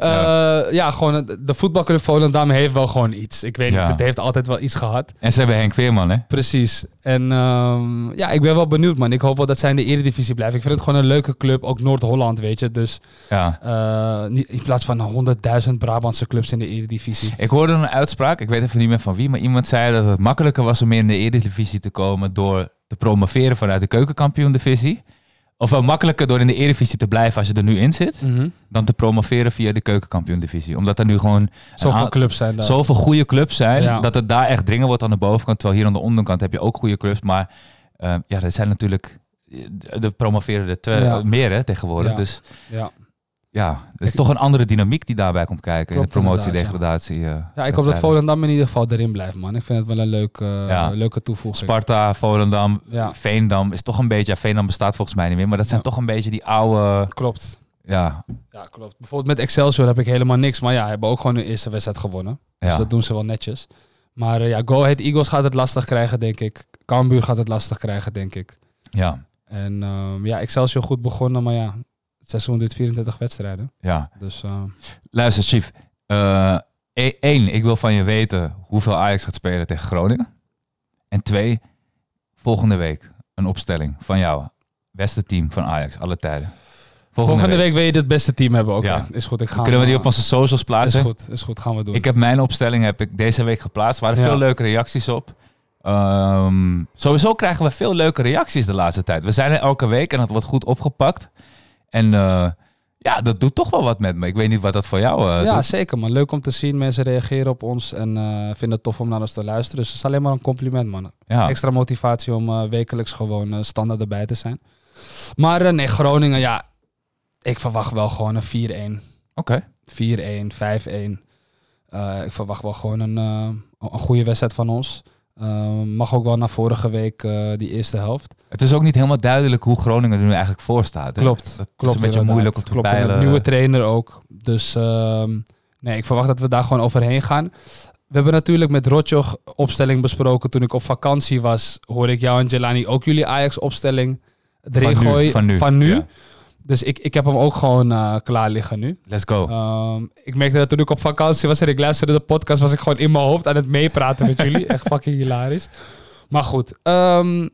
Ja. Ja, gewoon het- de voetbalclub Volendam heeft wel gewoon iets. Ik weet niet, het heeft altijd wel iets gehad. En ze hebben Henk Veerman, hè? Precies. En ehm, ja, ik ben wel benieuwd, man. Ik hoop wel dat zij in de eredivisie blijven. Ik vind het gewoon een leuke club, ook Noord-Holland, weet je. Dus Ja. niet, in plaats van 100.000 Brabantse clubs in de eredivisie. Ik hoorde een uitspraak, ik weet even niet meer van wie, maar iemand zei dat het makkelijker was om in de Eredivisie te komen door te promoveren vanuit de keukenkampioen-divisie. Of wel makkelijker door in de Eredivisie te blijven als je er nu in zit, Mhm. dan te promoveren via de keukenkampioen-divisie. Omdat er nu gewoon Zoveel clubs zijn daar. zoveel goede clubs zijn, Ja. dat het daar echt dringen wordt aan de bovenkant. Terwijl hier aan de onderkant heb je ook goede clubs. Maar eh, ja, er zijn natuurlijk, de promoveren er Ja. meer hè, tegenwoordig. Ja. Dus Ja. Ja, er is toch een andere dynamiek die daarbij komt kijken in de promotie-degradatie. eh, Ja, ik hoop dat. Volendam in ieder geval erin blijft, man. Ik vind het wel een leuke, Ja. leuke toevoeging. Sparta, Volendam, Ja. Veendam is toch een beetje... Ja, Veendam bestaat volgens mij niet meer, maar dat zijn toch een beetje die oude... Klopt. Ja, Ja, klopt. Bijvoorbeeld met Excelsior heb ik helemaal niks. Maar ja, hebben ook gewoon hun eerste wedstrijd gewonnen. Dus dat doen ze wel netjes. Maar eh, ja, Go Ahead Eagles gaat het lastig krijgen, denk ik. Cambuur gaat het lastig krijgen, denk ik. ja, En ehm, ja, Excelsior goed begonnen, maar ja, seizoen duurt 24 wedstrijden. ja. Dus eh, Luister, Chief. Eh, e- ik wil van je weten hoeveel Ajax gaat spelen tegen Groningen. En twee, volgende week een opstelling van jou. Beste team van Ajax, alle tijden. volgende, week. wil je het beste team hebben. Oké, Ja. is goed. Ik ga Kunnen we die op onze socials eh, plaatsen? Is goed, is goed. Gaan we doen. Ik heb mijn opstelling heb ik deze week geplaatst. Er waren Ja. veel leuke reacties op. Ehm, sowieso krijgen we veel leuke reacties de laatste tijd. We zijn er elke week en dat wordt goed opgepakt. En eh, ja, dat doet toch wel wat met me. Ik weet niet wat dat voor jou eh, ja, doet. zeker man. Leuk om te zien. Mensen reageren op ons en eh, vinden het tof om naar ons te luisteren. Dus het is alleen maar een compliment, man. Ja. Extra motivatie om wekelijks gewoon standaard erbij te zijn. Maar nee, Groningen, ja. Ik verwacht wel gewoon een 4-1. Oké. 4-1, 5-1. Eh, ik verwacht wel gewoon een, een goede wedstrijd van ons. Eh, mag ook wel naar vorige week eh, die eerste helft. Het is ook niet helemaal duidelijk hoe Groningen er nu eigenlijk voor staat. hè? Klopt. Dat Klopt, is een beetje moeilijk om te Klopt, en peilen. nieuwe trainer ook. Dus ehm, nee, ik verwacht dat we daar gewoon overheen gaan. We hebben natuurlijk met Rotjoch opstelling besproken. Toen ik op vakantie was, hoorde ik jou en Jelani ook jullie Ajax-opstelling Van nu, van nu, ja. Dus ik, ik heb hem ook gewoon eh, klaar liggen nu. Let's go. Ehm, ik merkte dat toen ik op vakantie was en ik luisterde de podcast, was ik gewoon in mijn hoofd aan het meepraten met jullie. Echt fucking hilarisch. Maar goed, ehm,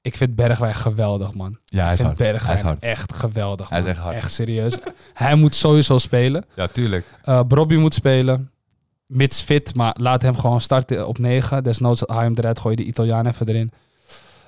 ik vind Bergwijn geweldig, man. ja, hij Ik is vind hard. Hij is Bergwijn hard. echt geweldig. Hij is man. echt hard. Echt serieus. Hij moet sowieso spelen. Ja, tuurlijk. Uh, moet spelen. Mits fit, maar laat hem gewoon starten op 9. Desnoods haal hem eruit, gooi de Italiaan even erin.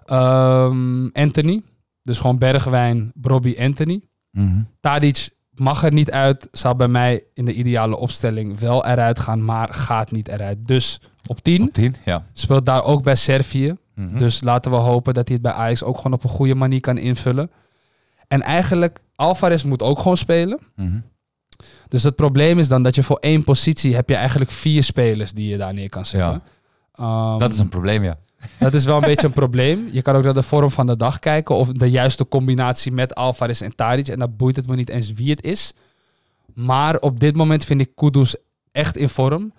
Ehm, Anthony. Dus gewoon Bergwijn, Brobby, Anthony. Mhm. Tadic mag er niet uit. Zou bij mij in de ideale opstelling wel eruit gaan, maar gaat niet eruit. Dus op 10. Op 10, ja. Speelt daar ook bij Servië. Mhm. Dus laten we hopen dat hij het bij Ajax ook gewoon op een goede manier kan invullen. En eigenlijk, Alvarez moet ook gewoon spelen. Mhm. Dus het probleem is dan dat je voor één positie heb je eigenlijk vier spelers die je daar neer kan zetten. Ehm, Dat is een probleem, ja. Dat is wel een beetje een probleem. Je kan ook naar de vorm van de dag kijken of de juiste combinatie met Alvarez en Tadic. En dan boeit het me niet eens wie het is. Maar op dit moment vind ik Kudus echt in vorm.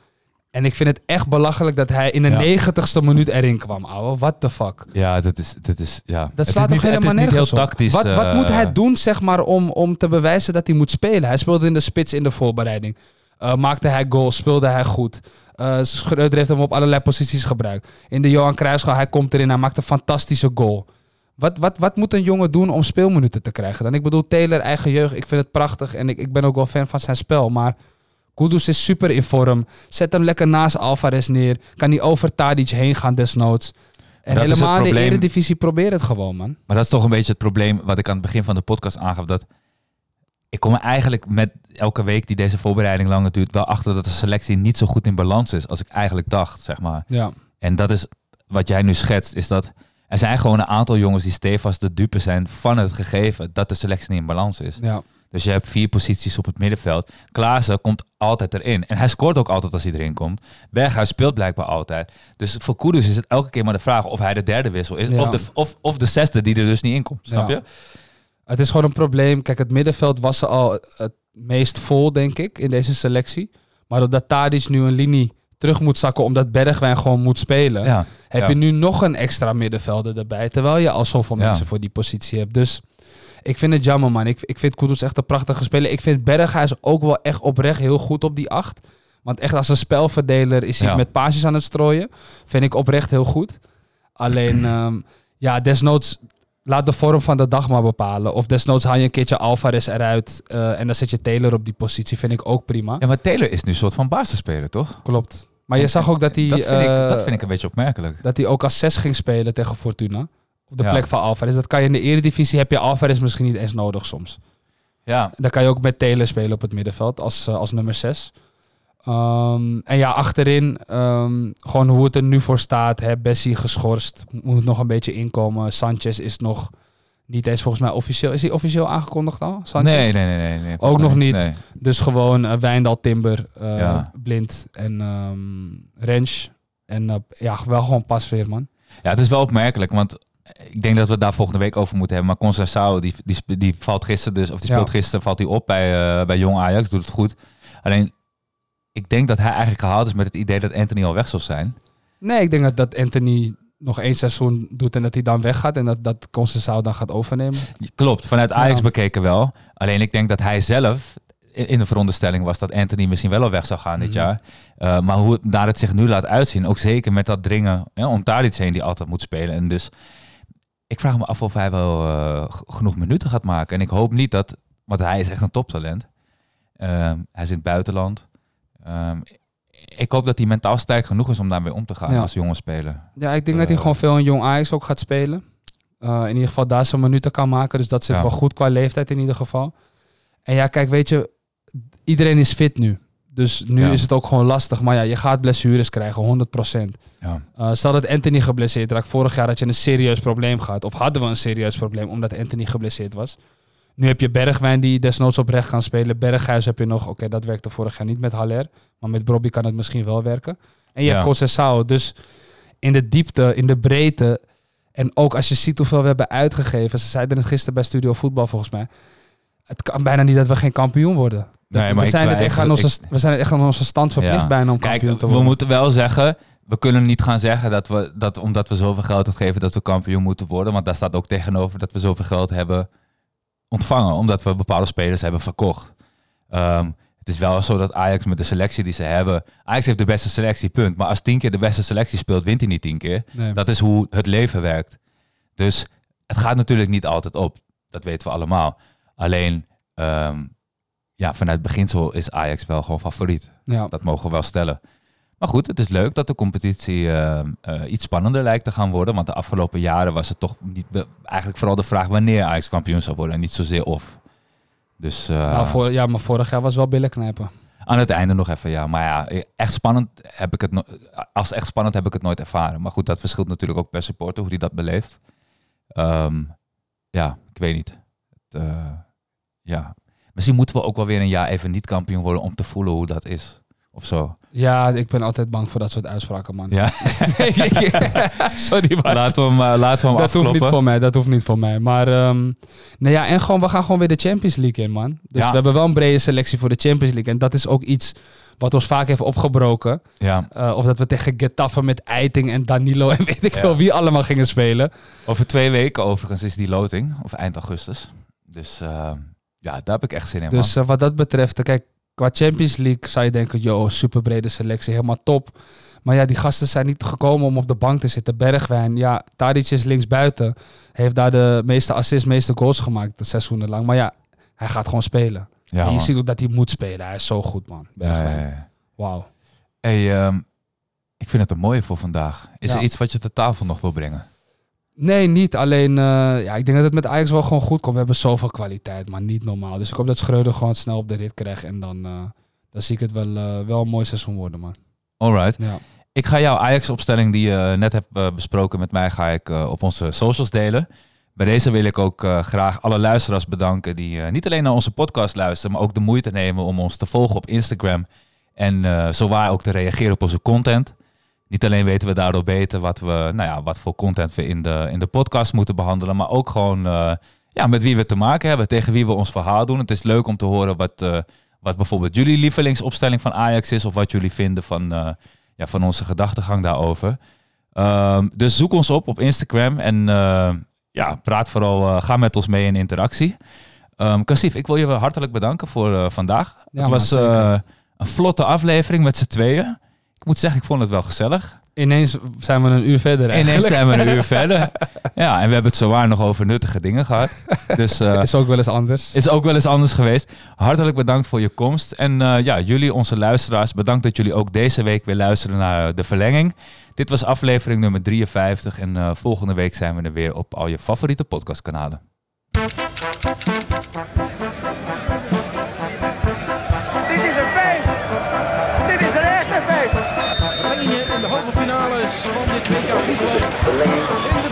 En ik vind het echt belachelijk dat hij in de Ja. negentigste minuut erin kwam, ouwe. What the fuck? Ja, dat is, dat is, ja. Dat slaat toch helemaal Het is niet nergens heel op? tactisch. Wat, wat eh, moet hij doen, zeg maar, om, om te bewijzen dat hij moet spelen? Hij speelde in de spits in de voorbereiding. Eh, maakte hij goals, speelde hij goed. Eh Schreuder heeft hem op allerlei posities gebruikt. In de Johan Cruijffschaal, hij komt erin, hij maakt een fantastische goal. Wat, wat, wat moet een jongen doen om speelminuten te krijgen dan? Ik bedoel, Taylor, eigen jeugd, ik vind het prachtig en ik, ik ben ook wel fan van zijn spel. Maar Kudus is super in vorm. Zet hem lekker naast Alvarez neer. Kan hij over Tadic heen gaan desnoods. En Dat helemaal in de. Eredivisie, probeer het gewoon, man. Maar dat is toch een beetje het probleem wat ik aan het begin van de podcast aangaf. Dat ik kom er eigenlijk met elke week die deze voorbereiding langer duurt wel achter dat de selectie niet zo goed in balans is als ik eigenlijk dacht, zeg maar. Ja. En dat is wat jij nu schetst, is dat er zijn gewoon een aantal jongens die stevast de dupe zijn van het gegeven dat de selectie niet in balans is. Ja. Dus je hebt vier posities op het middenveld. Klaassen komt altijd erin. En hij scoort ook altijd als hij erin komt. Berghuis speelt blijkbaar altijd. Dus voor Kudus is het elke keer maar de vraag of hij de derde wissel is. Ja. Of, de, of, of de zesde die er dus niet in komt. Snap Ja. je? Het is gewoon een probleem. Kijk, het middenveld was al het meest vol, denk ik, in deze selectie. Maar doordat Tadic nu een linie terug moet zakken omdat Bergwijn gewoon moet spelen, Ja. heb Ja. je nu nog een extra middenvelder erbij. Terwijl je al zoveel Ja. mensen voor die positie hebt. Dus ik vind het jammer, man. Ik, ik vind Kudus echt een prachtige speler. Ik vind Berghuis ook wel echt oprecht heel goed op die acht. Want echt als een spelverdeler is hij met paasjes aan het strooien. Vind ik oprecht heel goed. Alleen, ehm, ja, desnoods laat de vorm van de dag maar bepalen. Of desnoods haal je een keertje Alvarez eruit eh, en dan zet je Taylor op die positie. Vind ik ook prima. Ja, maar Taylor is nu een soort van basisspeler, toch? Klopt. Maar je zag ook dat hij, dat, vind ik, eh, dat vind ik een beetje opmerkelijk. dat hij ook als 6 ging spelen tegen Fortuna. Op de Ja. plek van Alvarez. Dat kan je in de eredivisie, heb je Alvarez misschien niet eens nodig soms. Ja, Dan kan je ook met Taylor spelen op het middenveld als, eh, als nummer 6. en ja, achterin, ehm, gewoon hoe het er nu voor staat. Hè, Bessie geschorst, moet nog een beetje inkomen. Sanchez is nog niet eens volgens mij officieel. Is hij officieel aangekondigd al? Sanchez? nee, nee, nee, nee, nee. Ook nog niet. Nee. Dus gewoon eh, Wijndal, Timber, eh, Ja. Blind en ehm Rens. En eh, ja, wel gewoon pas weer, man. Ja, het is wel opmerkelijk, want ik denk dat we het daar volgende week over moeten hebben. Maar Conceição, die, die, die valt gisteren dus, of die Ja. speelt gisteren, valt hij op bij, bij Jong Ajax, doet het goed. Alleen, ik denk dat hij eigenlijk gehaald is met het idee dat Anthony al weg zou zijn. Nee, ik denk dat, dat Anthony nog één seizoen doet en dat hij dan weggaat. En dat, dat dan gaat overnemen. Klopt, vanuit Ajax Ja. bekeken wel. Alleen ik denk dat hij zelf in de veronderstelling was dat Anthony misschien wel al weg zou gaan dit Mhm. jaar. Eh, maar hoe het, daar het zich nu laat uitzien, ook zeker met dat dringen om daar iets heen die altijd moet spelen. En dus ik vraag me af of hij wel eh, genoeg minuten gaat maken. En ik hoop niet dat, want hij is echt een toptalent. Ehm, hij het buitenland. Ehm, ik hoop dat hij mentaal sterk genoeg is om daarmee om te gaan Ja. als jonge speler. Ja, ik denk dat hij Eh. gewoon veel in Jong Ajax ook gaat spelen. Eh, in ieder geval daar zijn minuten kan maken. Dus dat zit Ja. wel goed qua leeftijd in ieder geval. En ja, kijk, weet je, iedereen is fit nu. Dus nu Ja. is het ook gewoon lastig. Maar ja, je gaat blessures krijgen, 100%. Ja. Eh, stel dat Anthony geblesseerd raakt. Vorig jaar had je een serieus probleem gehad. Of hadden we een serieus probleem omdat Anthony geblesseerd was. Nu heb je Bergwijn die desnoods oprecht kan spelen. Berghuis heb je nog. Oké, dat werkte vorig jaar niet met Haller. Maar met Bobby kan het misschien wel werken. En je Ja. hebt Conceição. Dus in de diepte, in de breedte. En ook als je ziet hoeveel we hebben uitgegeven. Ze zeiden het gisteren bij Studio Voetbal volgens mij. Het kan bijna niet dat we geen kampioen worden. Nee, maar we, zijn het echt aan onze, ik- we zijn het echt aan onze stand verplicht Ja. bijna om Kijk, kampioen te we worden. moeten wel zeggen, we kunnen niet gaan zeggen dat we dat omdat we zoveel geld uitgeven dat we kampioen moeten worden, want daar staat ook tegenover dat we zoveel geld hebben ontvangen omdat we bepaalde spelers hebben verkocht. Ehm, het is wel zo dat Ajax met de selectie die ze hebben, Ajax heeft de beste selectie, punt. Maar als tien keer de beste selectie speelt, wint hij niet tien keer. Nee. Dat is hoe het leven werkt. Dus het gaat natuurlijk niet altijd op. Dat weten we allemaal. Alleen, ehm, ja, vanuit beginsel is Ajax wel gewoon favoriet. ja. Dat mogen we wel stellen. Maar goed, het is leuk dat de competitie eh, eh, iets spannender lijkt te gaan worden. Want de afgelopen jaren was het toch niet eigenlijk vooral de vraag wanneer Ajax kampioen zou worden. En niet zozeer of. Dus eh, Nou, voor, ja, maar vorig jaar was wel billen knijpen. aan het einde nog even, ja. Maar ja, echt spannend heb ik het no- als echt spannend heb ik het nooit ervaren. Maar goed, dat verschilt natuurlijk ook per supporter hoe die dat beleeft. Ehm, ja, ik weet niet. Het, ja. Misschien moeten we ook wel weer een jaar even niet kampioen worden om te voelen hoe dat is. Of zo. Ja, ik ben altijd bang voor dat soort uitspraken, man. Ja. Sorry, maar laten we hem, laten we hem dat hoeft niet voor mij. Dat hoeft niet voor mij. Maar ehm nou ja, en gewoon, we gaan gewoon weer de Champions League in, man. Dus Ja. we hebben wel een brede selectie voor de Champions League. En dat is ook iets wat ons vaak heeft opgebroken. Ja. Eh, of dat we tegen Getafe met Eiting en Danilo en weet ik Ja. veel wie allemaal gingen spelen. Over twee weken overigens is die loting. Of eind augustus. Dus eh, ja, daar heb ik echt zin in, Dus wat dat betreft, kijk, qua Champions League zou je denken, yo, super brede selectie, helemaal top. Maar ja, die gasten zijn niet gekomen om op de bank te zitten. Bergwijn, ja, Tadic is linksbuiten. Heeft daar de meeste assists, meeste goals gemaakt, de seizoenen lang. Maar ja, hij gaat gewoon spelen. Ja, en je man. ziet ook dat hij moet spelen. Hij is zo goed, man. Bergwijn. ja, ja. Wauw. Hey, ehm, ik vind het een mooie voor vandaag. Is er iets wat je ter tafel nog wil brengen? Nee, niet. Alleen, eh, ja, ik denk dat het met Ajax wel gewoon goed komt. We hebben zoveel kwaliteit, maar niet normaal. Dus ik hoop dat Schreuder gewoon snel op de rit krijgt. En dan, eh, dan zie ik het wel, eh, wel een mooi seizoen worden, man. Alright. Ja. Ik ga jouw Ajax-opstelling die je net hebt besproken met mij, ga ik op onze socials delen. Bij deze wil ik ook graag alle luisteraars bedanken die niet alleen naar onze podcast luisteren, maar ook de moeite nemen om ons te volgen op Instagram. En zowaar ook te reageren op onze content. Niet alleen weten we daardoor beter wat, we, nou ja, wat voor content we in de, in de podcast moeten behandelen, maar ook gewoon eh, ja, met wie we te maken hebben, tegen wie we ons verhaal doen. Het is leuk om te horen wat, eh, wat bijvoorbeeld jullie lievelingsopstelling van Ajax is, of wat jullie vinden van, eh, ja, van onze gedachtegang daarover. Ehm, dus zoek ons op op Instagram en ja, praat vooral, ga met ons mee in interactie. Kassief, ik wil je hartelijk bedanken voor vandaag. Ja, het was een vlotte aflevering met z'n tweeën. Moet zeggen, ik vond het wel gezellig. Ineens zijn we een uur verder Ineens eigenlijk. zijn we een uur verder. Ja, en we hebben het zowaar nog over nuttige dingen gehad. Dus eh, Is ook wel eens anders. is ook wel eens anders geweest. Hartelijk bedankt voor je komst. En eh, ja, jullie, onze luisteraars, bedankt dat jullie ook deze week weer luisteren naar de verlenging. Dit was aflevering nummer 53 en eh, volgende week zijn we er weer op al je favoriete podcastkanalen. Van dit WK voetbal.